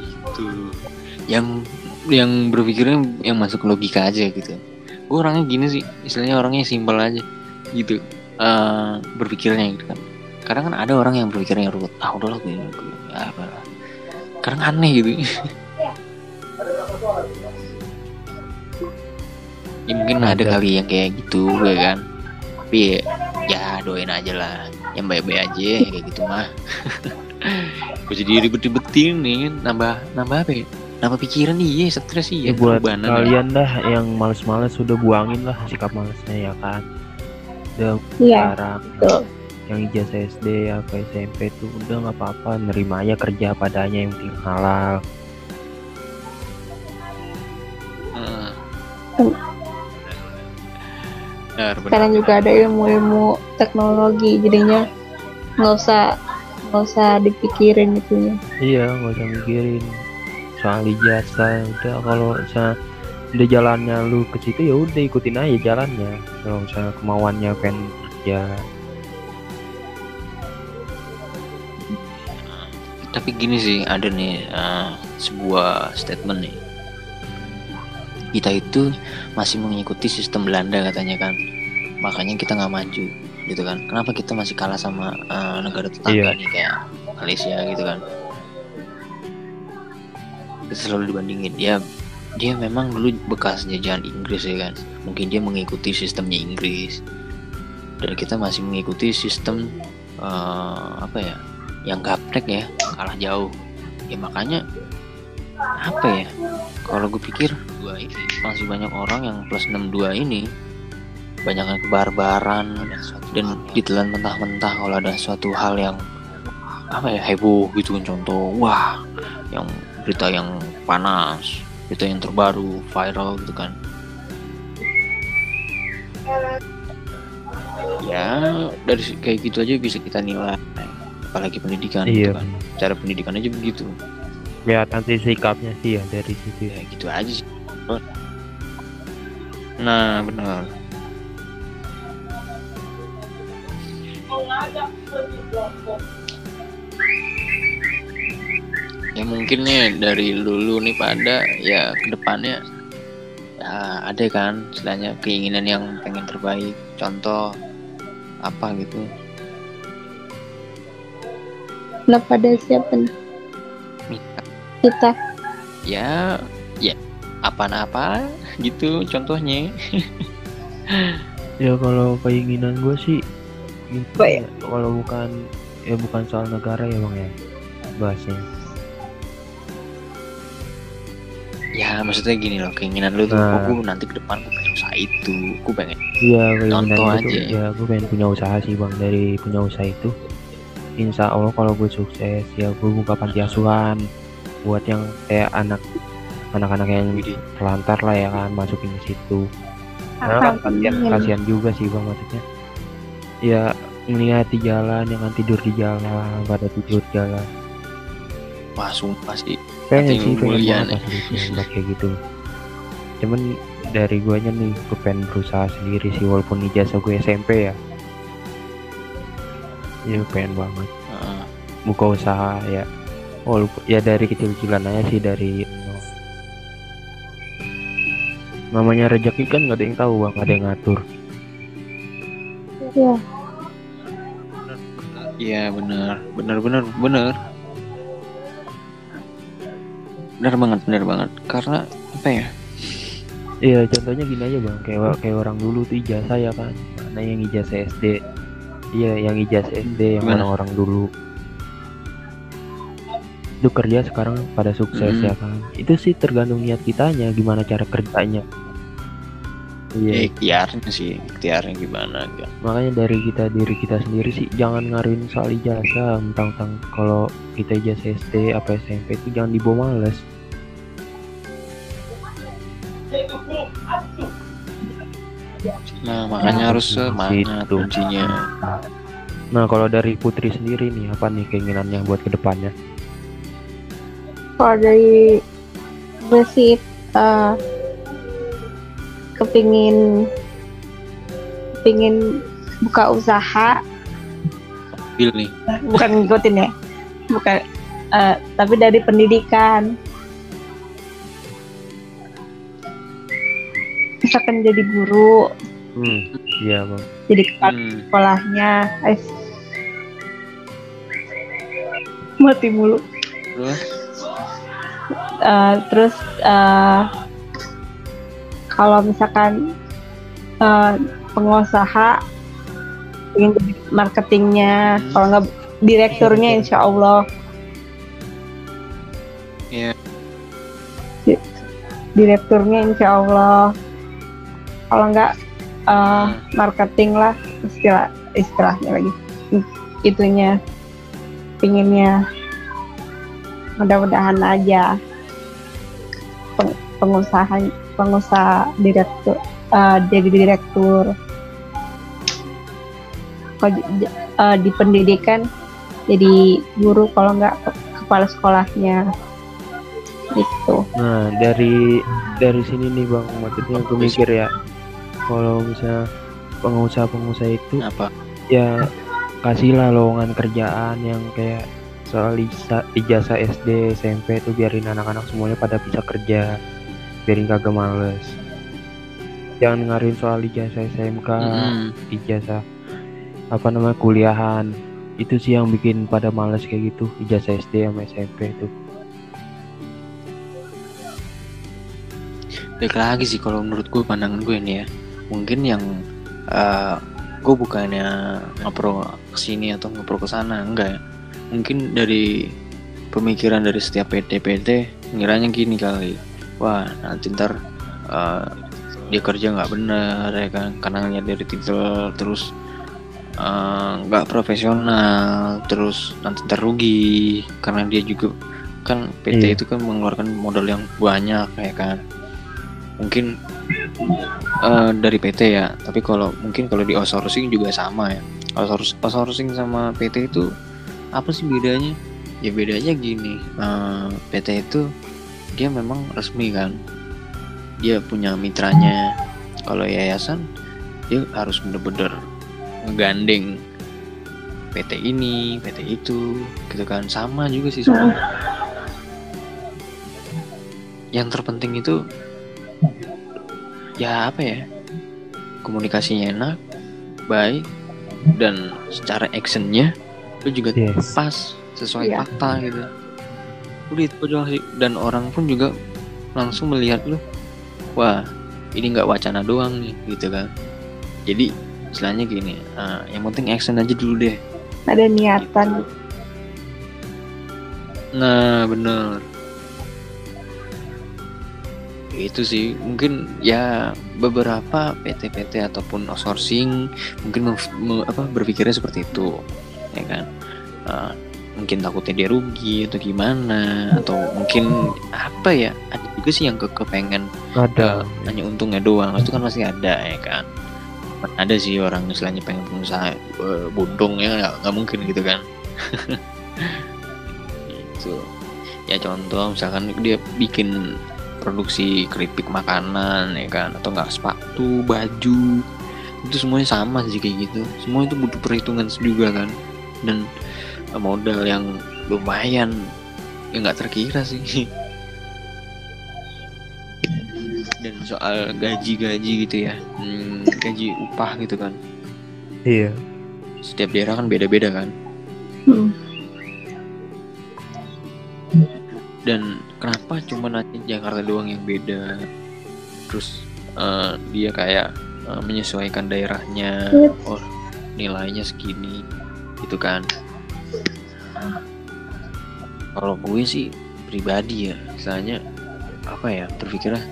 Itu yang yang berpikirnya yang masuk logika aja gitu. Gue orangnya gini sih istilahnya orangnya simpel aja gitu Eh berpikirnya gitu kan. Kadang kan ada orang yang berpikirnya ruwet ah udahlah gue, gue apa. Kadang aneh gitu. Ya, mungkin ada Ada. kali yang kayak gitu ya kan. Tapi ya, ya doain aja lah. Yang baik-baik aja ya kayak gitu mah. Gue jadi ribet-ribetin nih kan. nambah nambah apa ya? Nambah pikiran iya stres iya. Ya buat kalian dah yang males-males sudah buangin lah sikap malesnya ya kan udah Iya, sekarang betul. yang ijazah SD apa SMP tuh udah nggak apa-apa nerima aja kerja padanya yang penting halal. Hmm. Benar, benar. Sekarang juga ada ilmu-ilmu teknologi, jadinya nggak usah nggak usah dipikirin itunya. iya nggak usah mikirin soal ijazah udah kalau misalnya udah jalannya lu ke situ ya udah ikutin aja jalannya. Kalau misalnya kemauannya pengen kerja tapi gini sih ada nih eh, sebuah statement nih. Kita itu masih mengikuti sistem Belanda katanya kan. Makanya kita nggak maju gitu kan. Kenapa kita masih kalah sama eh, negara tetangga Iya. nih kayak Malaysia gitu kan? Kita selalu dibandingin. Ya dia memang dulu bekas jajahan Inggris ya kan. Mungkin dia mengikuti sistemnya Inggris. Dan kita masih mengikuti sistem eh, apa ya yang gaplek ya kalah jauh. Ya makanya apa ya kalau gue pikir gua ini masih banyak orang yang plus 62 ini banyak kebarbaran dan ditelan mentah-mentah kalau ada suatu hal yang apa ya heboh gitu kan. Contoh wah yang berita yang panas berita yang terbaru viral gitu kan. Ya dari kayak gitu aja bisa kita nilai. Apalagi pendidikan gitu iya kan cara pendidikan aja begitu. Kelihatan sih sikapnya sih ya dari situ. Ya gitu aja sih. Nah benar ya mungkin nih dari lulu nih pada ya ke depannya ya ada kan istilahnya keinginan yang pengen terbaik. Contoh apa gitu? Nah pada siapa nih? Kita. ya ya apa-apa gitu contohnya. Ya kalau keinginan gue sih gitu ya, kalau bukan ya bukan soal negara ya bang ya bahasnya ya maksudnya gini loh keinginan lu tuh Nah. oh, gue nanti ke depan gue pengen usaha itu gue pengen iya keinginan Contoh aja. ya gue pengen punya usaha sih bang dari punya usaha itu insya Allah kalau gue sukses ya gue buka panti asuhan buat yang kayak anak anak-anak yang Widih. telantar lah ya kan masukin ke situ Nah, kasihan, kasihan juga sih bang maksudnya. Ya ngeliat di jalan, yang kan tidur di jalan, pada tidur di jalan. Wah sumpah sih. Pengen sih, pengen banget asli sih ngeliat kayak gitu. Cuman dari guanya nih, gue pengen berusaha sendiri sih walaupun ijazah gue SMP ya. Ya pengen banget. Heeh. buka usaha ya walaupun ya dari kecil-kecilan aja sih dari namanya rezeki kan nggak ada yang tahu bang nggak ada yang ngatur Iya. Iya benar, benar benar benar. Benar banget, benar banget. Karena apa ya? iya contohnya gini aja bang kayak kayak orang dulu tuh ijazah ya kan mana yang ijazah SD iya yang ijazah SD yang Gimana? orang-orang dulu itu kerja sekarang pada sukses Mm. ya kan itu sih tergantung niat kitanya gimana cara kerjanya Ya, iya ikhtiarnya sih, ikhtiarnya gimana kan? makanya dari kita diri kita sendiri sih jangan ngaruhin soal ijazah tentang kalau kita ijazah SD apa SMP itu jangan dibawa males Nah makanya harus Gitu. semangat kuncinya. nah kalau dari Putri sendiri nih apa nih keinginannya buat ke depannya Kalau dari gue sih eh, kepingin kepingin buka usaha. Bil nih, bukan ngikutin ya? Bukan eh, tapi dari pendidikan. Misalkan jadi guru. Hmm iya bang. Jadi kepala hmm, sekolahnya. Eh, mati mulu. Terus? Eh, terus eh, kalau misalkan eh, pengusaha ingin marketingnya kalau nggak direkturnya insya Allah Iya. Di- direkturnya insya Allah kalau nggak Hmm. marketing lah istilah istilahnya lagi. Itunya pinginnya. Mudah-mudahan aja. Peng- pengusaha pengusaha direktur eh, jadi direktur. Kalau di, di- eh, di pendidikan jadi guru kalau nggak ke- kepala sekolahnya. Gitu. Nah dari dari sini nih bang maksudnya gue mikir ya kalau misalnya pengusaha-pengusaha itu apa? ya kasihlah lowongan kerjaan yang kayak soal ijazah SD SMP itu biarin anak-anak semuanya pada bisa kerja biarin kagak males jangan ngaruhin soal ijazah SMK Mm-mm. ijazah apa namanya kuliahan itu sih yang bikin pada males kayak gitu ijazah SD sama SMP itu Balik lagi sih kalau menurut gue pandangan gue nih ya. Mungkin yang eh, gue bukannya ngepro ke sini atau ngepro ke sana enggak ya. Mungkin dari pemikiran dari setiap PT-PT ngiranya gini kali. Wah nanti ntar eh, dia kerja nggak bener ya kan? Karena ngeliat dari titel terus eh, nggak profesional terus nanti ntar rugi. Karena dia juga kan PT Iya. itu kan mengeluarkan modal yang banyak ya kan? Mungkin eh, dari PT ya tapi kalau mungkin kalau di outsourcing juga sama ya. Outsource- outsourcing sama PT itu apa sih bedanya? Ya bedanya gini eh, PT itu dia memang resmi kan. Dia punya mitranya. Kalau yayasan dia harus bener-bener ngegandeng PT ini PT itu gitu kan. Sama juga sih semua yang terpenting itu ya apa ya komunikasinya enak baik dan secara actionnya itu juga yes. pas sesuai Iya. fakta gitu udah itu doang sih. Dan orang pun juga langsung melihat lu wah ini nggak wacana doang nih gitu kan. Jadi istilahnya gini ah, yang penting action aja dulu deh. Ada niatan. Nah bener. Itu sih. Mungkin ya beberapa PT-PT ataupun outsourcing mungkin apa berpikirnya seperti itu ya kan? Eh, mungkin takutnya dia rugi atau gimana atau mungkin apa ya ada juga sih yang ke kepengen ada. eh, hanya untungnya doang. Itu kan pasti ada ya kan? Ada sih orang istilahnya pengen pengusaha eh, bodong ya nggak nggak mungkin gitu kan? Itu ya contoh misalkan dia bikin produksi keripik makanan ya kan? Atau nggak sepatu baju itu semuanya sama sih kayak gitu. Semua itu butuh perhitungan juga kan? Dan modal yang lumayan ya nggak terkira sih. Dan soal gaji-gaji gitu ya hmm, gaji upah gitu kan. Iya. Setiap daerah kan beda-beda kan. Hmm. dan kenapa cuma nanti Jakarta doang yang beda? Terus eh, dia kayak eh, menyesuaikan daerahnya oh nilainya segini gitu kan kalau gue sih pribadi ya misalnya apa ya berpikirnya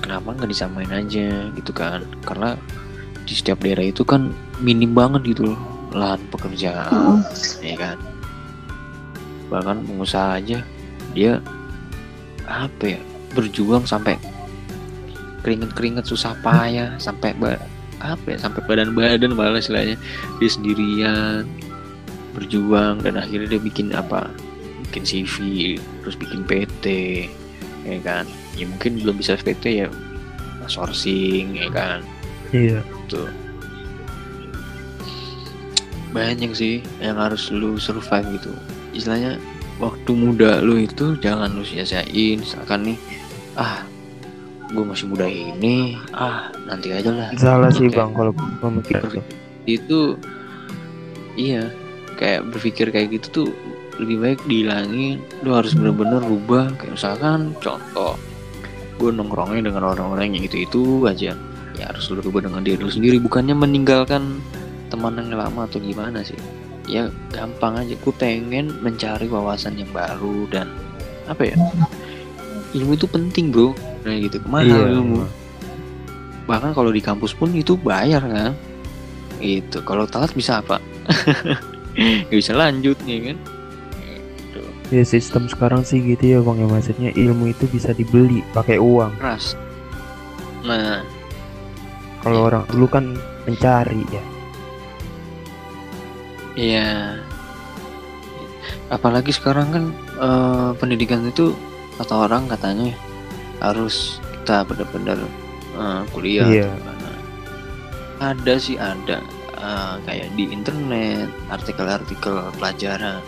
kenapa nggak disamain aja gitu kan? Karena di setiap daerah itu kan minim banget gitu loh lahan pekerjaan ya kan? Bahkan pengusaha aja dia apa ya berjuang sampai keringet-keringet susah payah sampai apa ya sampai badan-badan malah istilahnya dia sendirian berjuang dan akhirnya dia bikin apa bikin CV terus bikin PT ya kan? Ya mungkin belum bisa PT ya sourcing ya kan? Iya. Tuh. Banyak sih yang harus lu survive gitu. Istilahnya waktu muda lu itu jangan lu sia-siain misalkan nih ah gue masih muda ini ah nanti aja lah. Salah sih bang kalau pemikir itu iya kayak berpikir kayak gitu tuh lebih baik dihilangin. Lu harus bener-bener rubah. Kayak misalkan contoh gue nongkrongnya dengan orang-orang yang itu itu aja. Ya harus lu rubah dengan diri lu sendiri. Bukannya meninggalkan teman yang lama atau gimana sih? Ya gampang aja. Gue pengen mencari wawasan yang baru dan apa ya? Ilmu itu penting bro. Nah gitu. Mahal iya ilmu? bahkan kalau di kampus pun itu bayar kan? Itu kalau telat bisa apa nggak bisa lanjut nih kan? Gitu. ya sistem sekarang sih gitu ya bang ya. Maksudnya ilmu itu bisa dibeli pakai uang. Keras nah. Kalau orang dulu kan mencari ya. Iya. Apalagi sekarang kan eh, pendidikan itu kata orang katanya harus kita benar-benar eh, kuliah Iya. ada sih ada eh, kayak di internet artikel-artikel pelajaran.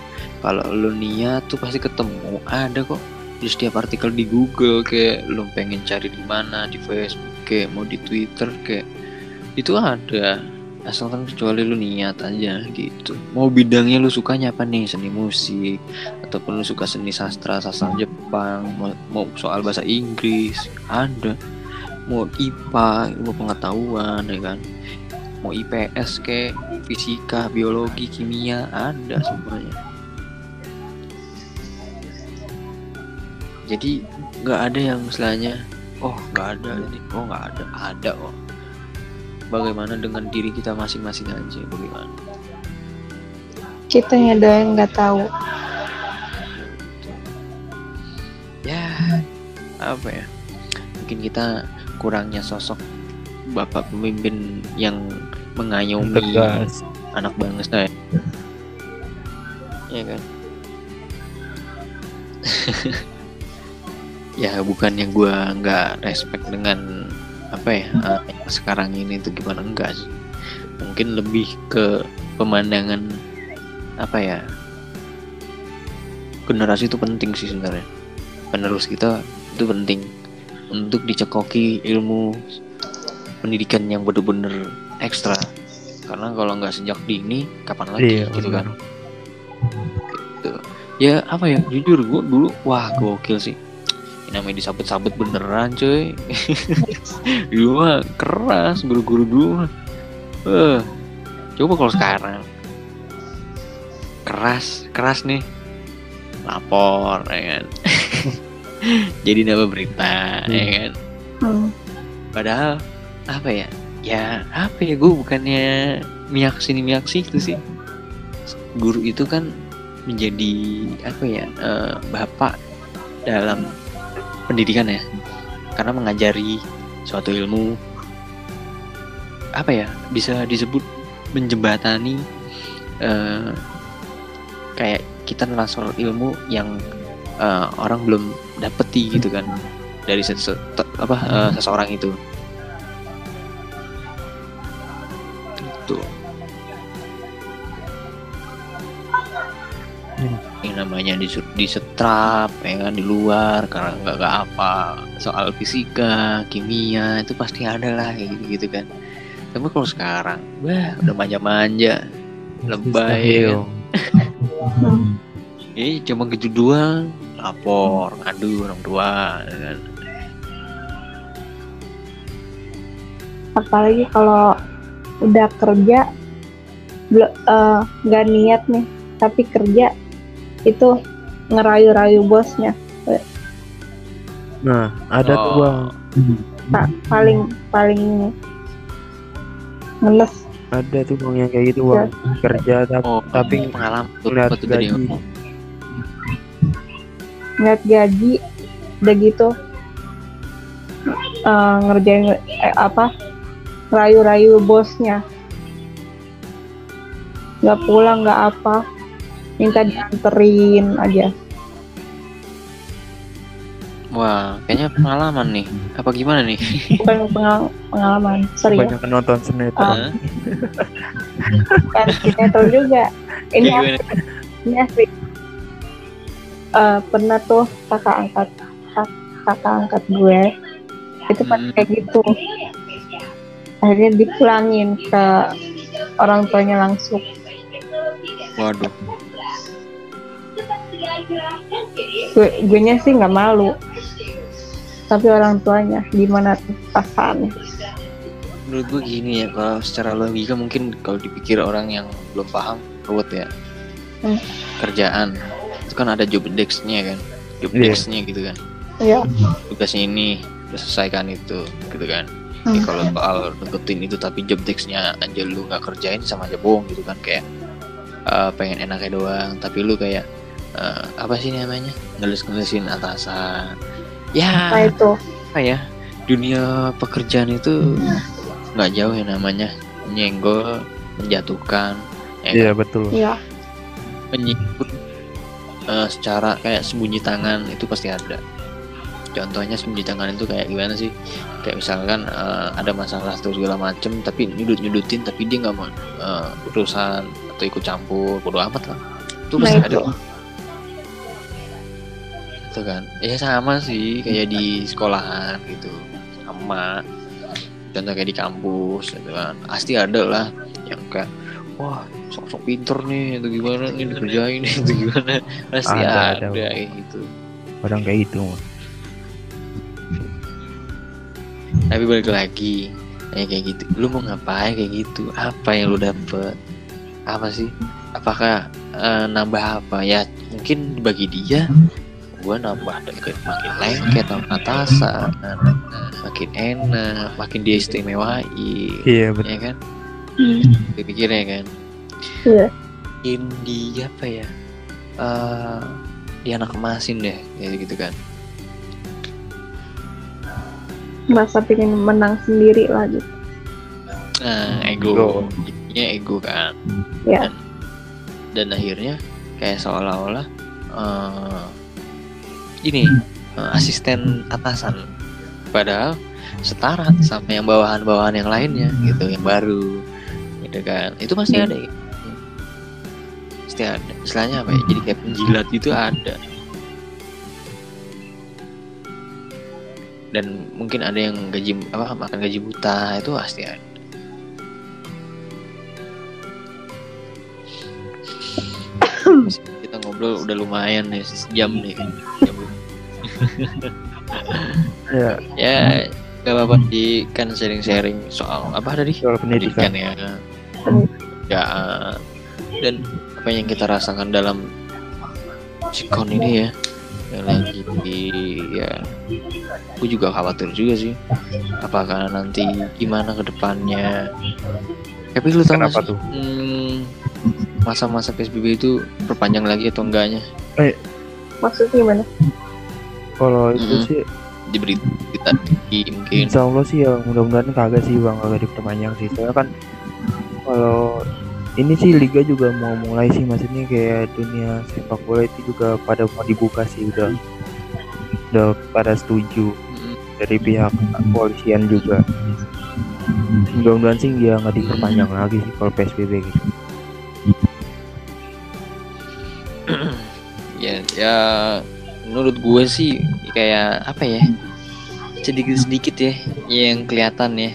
Kalau lu niat tuh pasti ketemu ada kok. Di setiap artikel di Google kayak lu pengen cari di mana di Facebook kayak mau di Twitter kayak itu ada. Asalkan kecuali lu niat aja gitu. Mau bidangnya lu sukanya apa nih? Seni musik ataupun lu suka seni sastra sastra Jepang mau, mau soal bahasa Inggris ada. Mau IPA ilmu pengetahuan ya kan mau IPS kayak fisika biologi kimia ada semuanya. Jadi nggak ada yang istilahnya oh nggak ada ini oh nggak ada ada oh bagaimana dengan diri kita masing-masing aja bagaimana? Kitanya doang yang nggak tahu. ya apa ya? Mungkin kita kurangnya sosok bapak pemimpin yang mengayomi tegas. anak bangsa ya Iya kan? Ya bukan yang gua nggak respect dengan apa ya eh, yang sekarang ini itu gimana? Enggak sih. Mungkin lebih ke pemandangan apa ya generasi itu penting sih sebenarnya. Penerus kita itu penting untuk dicekoki ilmu pendidikan yang bener-bener ekstra. Karena kalau nggak sejak dini kapan lagi Iya, gitu kan? gitu. ya apa ya? Jujur gue dulu wah gokil sih. Ini namanya disabet-sabet beneran cuy. Dulu mah keras guru-guru dulu mah. Eh coba kalau sekarang. Keras keras nih. Lapor ya kan? Jadi nama berita ya Hmm. kan? Hmm. padahal apa ya ya apa ya gue bukannya miak sini miak situ sih. Guru itu kan menjadi apa ya eh, bapak dalam pendidikan ya. Karena mengajari suatu ilmu. Apa ya bisa disebut menjembatani eh, kayak kita transfer ilmu yang eh, orang belum dapeti gitu kan. Dari apa eh, seseorang itu itu Hmm. yang namanya di disetrap ya kan di luar karena nggak nggak apa soal fisika kimia itu pasti ada lah kayak gitu gitu kan tapi kalau sekarang wah udah manja-manja lebay ya. Eh cuma gitu doang lapor ngadu orang tua ya kan apalagi kalau udah kerja eh, nggak niat nih tapi kerja itu ngerayu-rayu bosnya Nah, ada tuh Oh. bang. tak paling paling ngeles Ada tuh bang yang kayak gitu bang. Kerja tapi, oh tapi pengalaman tuh ngeliat tuh gaji. ngeliat gaji udah gitu eh, ngerjain eh, apa rayu-rayu bosnya. Nggak pulang nggak apa. Minta dianterin aja. Wah kayaknya pengalaman nih. Apa gimana nih? Bukan pengal- pengalaman serius. Banyak nonton sinetron. Kan sinetron juga ini Kayak gimana? ini asli Eh, pernah tuh kakak angkat kak- kakak angkat gue. Itu pas Hmm. kayak gitu akhirnya dipulangin ke orang tuanya langsung. Waduh. Gue gue nya sih nggak malu. Tapi orang tuanya gimana tuh perasaannya? Menurut gue gini ya kalau secara logika mungkin kalau dipikir orang yang belum paham ruwet ya. Hmm. kerjaan. Itu kan ada job desk-nya kan. Job Iya. desk-nya gitu kan. Ya tugasnya ini udah selesaikan itu gitu kan Hmm. Ya, kalau soal deketin itu tapi job desk-nya aja lu nggak kerjain sama aja bohong gitu kan kayak eh, pengen enaknya doang. Tapi lu kayak eh, apa sih namanya? Ngeles-ngelesin atasan. Ya nah itu? apa ya? Dunia pekerjaan itu nggak jauh ya namanya. Nyenggol menjatuhkan ya Iya kan? betul. ya menyikut eh, secara kayak sembunyi tangan itu pasti ada. Contohnya sembunyi tangan itu kayak gimana sih kayak misalkan eh, ada masalah atau segala macem tapi nyudut nyudutin tapi dia nggak mau eh, urusan atau ikut campur bodo amat lah. Itu Nah, pasti itu. ada itu kan. Ya sama sih kayak di sekolahan gitu. Sama. Contoh kayak di kampus gitu kan. Pasti ada lah yang kayak wah sok-sok pinter nih itu gimana nih dikerjain nih itu gimana. Pasti Ada, ada, ada. kayak gitu. Orang kayak gitu. Tapi balik lagi kayak kayak gitu. Lu mau ngapain kayak gitu? Apa yang lu dapet? Apa sih? Apakah eh, nambah apa? Ya mungkin bagi dia gua nambah deket makin lengket sama atasan makin enak makin dia istimewain Iya betul. ya kan? Hmm. dipikirnya kan? Iya. mungkin dia apa ya? Eh dia anak emasin deh kayak gitu kan merasa pengen menang sendiri lah gitu. Nah Ego. ego. Intinya ego kan. Ya. dan, dan akhirnya kayak seolah-olah eh ini eh, asisten atasan. Padahal setara sama yang bawahan-bawahan yang lainnya gitu yang baru gitu kan. Itu masih ada ya? Pasti ada. Istilahnya apa ya? Jadi kayak penjilat itu ada dan mungkin ada yang gaji apa makan gaji buta itu pasti ada. Kita ngobrol udah lumayan nih sejam nih. Jam. Ya. Ya gak apa-apa di kan sharing-sharing soal apa tadi? Soal pendidikan. pendidikan ya. Kerjaan dan apa yang kita rasakan dalam sikon ini ya yang lagi di ya aku juga khawatir juga sih. Apakah nanti gimana ke depannya? Tapi lu tahu nggak Kenapa sih? tuh? hmm, masa-masa PSBB itu perpanjang lagi atau enggaknya? Maksudnya gimana? Kalau itu Mm-mm. sih diberi kita mungkin. Insya Allah sih ya mudah-mudahan kagak sih bang kagak diperpanjang sih. Soalnya kan ini sih liga juga mau mulai sih maksudnya kayak dunia sepak bola itu juga pada mau dibuka sih udah udah pada setuju dari pihak kepolisian juga. Mudah-mudahan sih dia nggak diperpanjang lagi sih kalau psbb gitu. Ya ya menurut gue sih kayak apa ya? Sedikit sedikit ya yang kelihatan ya.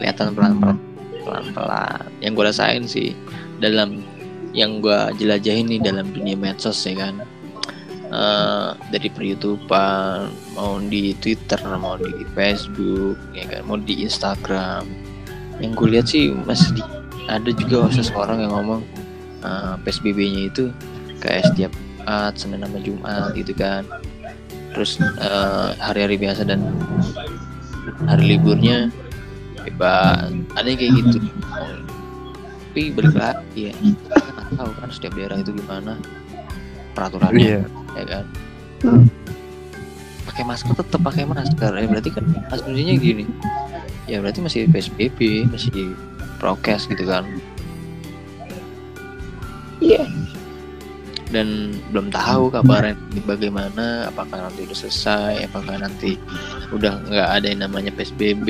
Kelihatan pelan pelan pelan pelan yang gue rasain sih dalam yang gue jelajahin nih dalam dunia medsos ya kan Eh, dari per YouTubean mau di Twitter mau di Facebook ya kan mau di Instagram yang gue lihat sih masih di- ada juga seseorang yang ngomong eh, PSBB-nya itu kayak setiap Jumat, Senin sama Jumat gitu kan. Terus eh, hari-hari biasa dan hari liburnya bebas. Ada yang kayak gitu. Tapi balik lagi ya. Kita nggak tahu kan setiap daerah itu gimana peraturannya ya kan. Hmm. Pakai masker tetap pakai masker. Ya berarti kan asumsinya gini. Ya berarti masih PSBB, masih prokes gitu kan. Iya. dan belum tahu kabarnya bagaimana apakah nanti udah selesai apakah nanti udah nggak ada yang namanya PSBB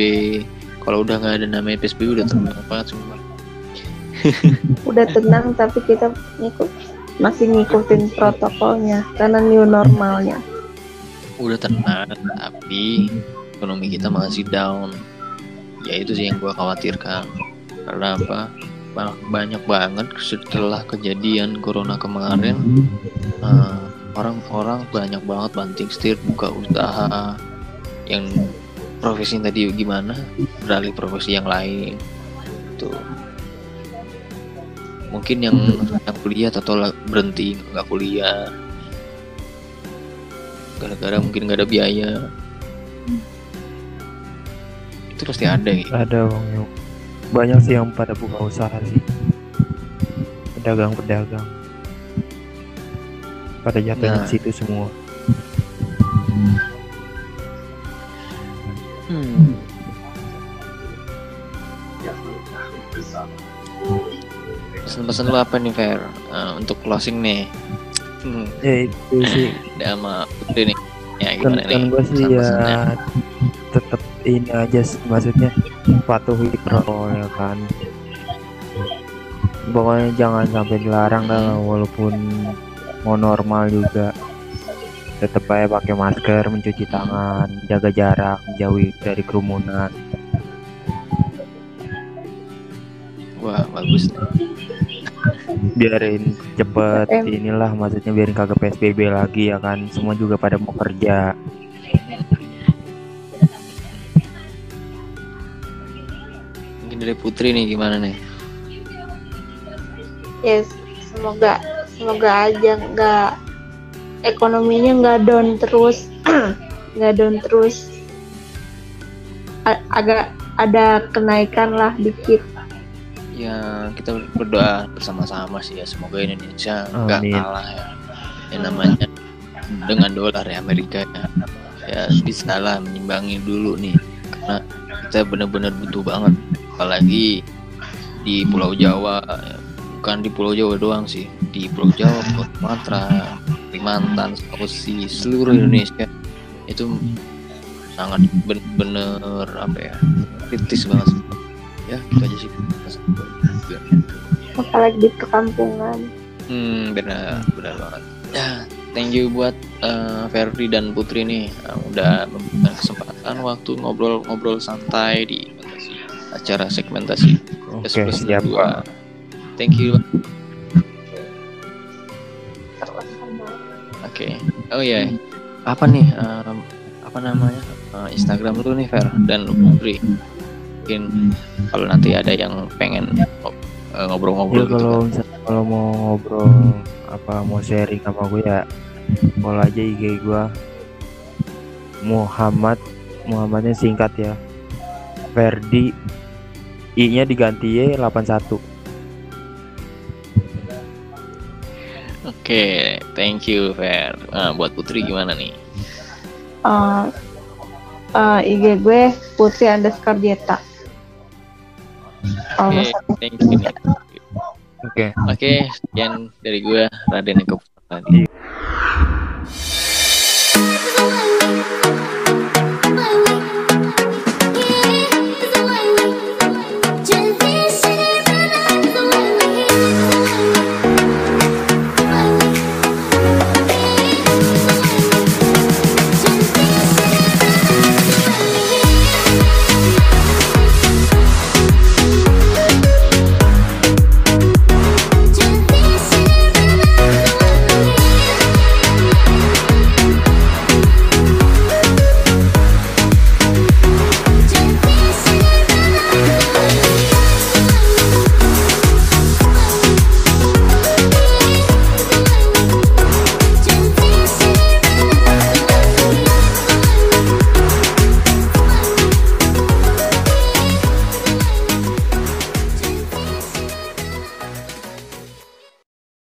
kalau udah nggak ada namanya PSBB udah tenang banget semua Udah tenang tapi kita ngikut masih ngikutin protokolnya karena new normalnya. udah tenang tapi ekonomi kita masih down. Ya itu sih yang gua khawatirkan. Karena apa? Ba- banyak banget setelah kejadian corona kemarin eh, orang-orang banyak banget banting setir buka usaha. Yang profesi tadi gimana? Beralih profesi yang lain. Tuh mungkin yang yang kuliah atau berhenti nggak kuliah. Gara-gara mungkin nggak ada biaya. Itu pasti ada gitu ada bang yang banyak sih yang pada buka usaha sih. Pedagang-pedagang. Pada jatuhnya Nah. situ semua. Hmm. Pesan-pesan lu apa nih Fer Eh, untuk closing nih? Hmm, ya itu sih udah sama Putri nih. Ya gimana nih? kan gue sih ya tetap ini aja maksudnya patuhi protokol ya kan pokoknya jangan sampai dilarang lah walaupun mau normal juga tetap aja pakai masker mencuci tangan jaga jarak menjauhi dari kerumunan Wah bagus. Biarin cepet inilah maksudnya biarin kagak PSBB lagi ya kan semua juga pada mau kerja Mungkin dari Putri nih gimana nih? Yes, semoga semoga aja nggak ekonominya nggak down terus, nggak down terus. A- agak ada kenaikan lah dikit. Ya kita berdoa bersama-sama sih ya semoga Indonesia nggak Amin. kalah ya. Yang namanya dengan dolar ya Amerika ya. Ya bisa lah menyimbangi dulu nih karena kita benar-benar butuh banget apalagi di Pulau Jawa bukan di Pulau Jawa doang sih di Pulau Jawa, Pulau Sumatera, Kalimantan, Sulawesi, seluruh Indonesia itu sangat benar-benar apa ya kritis banget. Ya gitu aja sih Apalagi di perkampungan. Hmm, benar, benar banget. Ya, thank you buat eh, Ferdi dan Putri nih yang udah memberikan kesempatan waktu ngobrol-ngobrol santai di acara segmentasi oke Plus siap dua. Thank you. Oke. Oh iya. Apa nih em, apa namanya? eh, Instagram lu nih Fer dan Putri. Mungkin kalau nanti ada yang pengen eh, ngobrol-ngobrol Ya gitu kalau kan. misalnya kalau mau ngobrol apa mau sharing sama gue ya follow aja IG gue Muhammad Muhammadnya singkat ya Ferdi I nya diganti Y 81 Oke, thank you Fer. Nah, buat Putri gimana nih? Eh, eh, IG gue putri underscore dieta. Oh. Oke, okay, thank you. Oke. Oke, okay, okay, sekian dari gue Raden Eko Tadi. Yeah.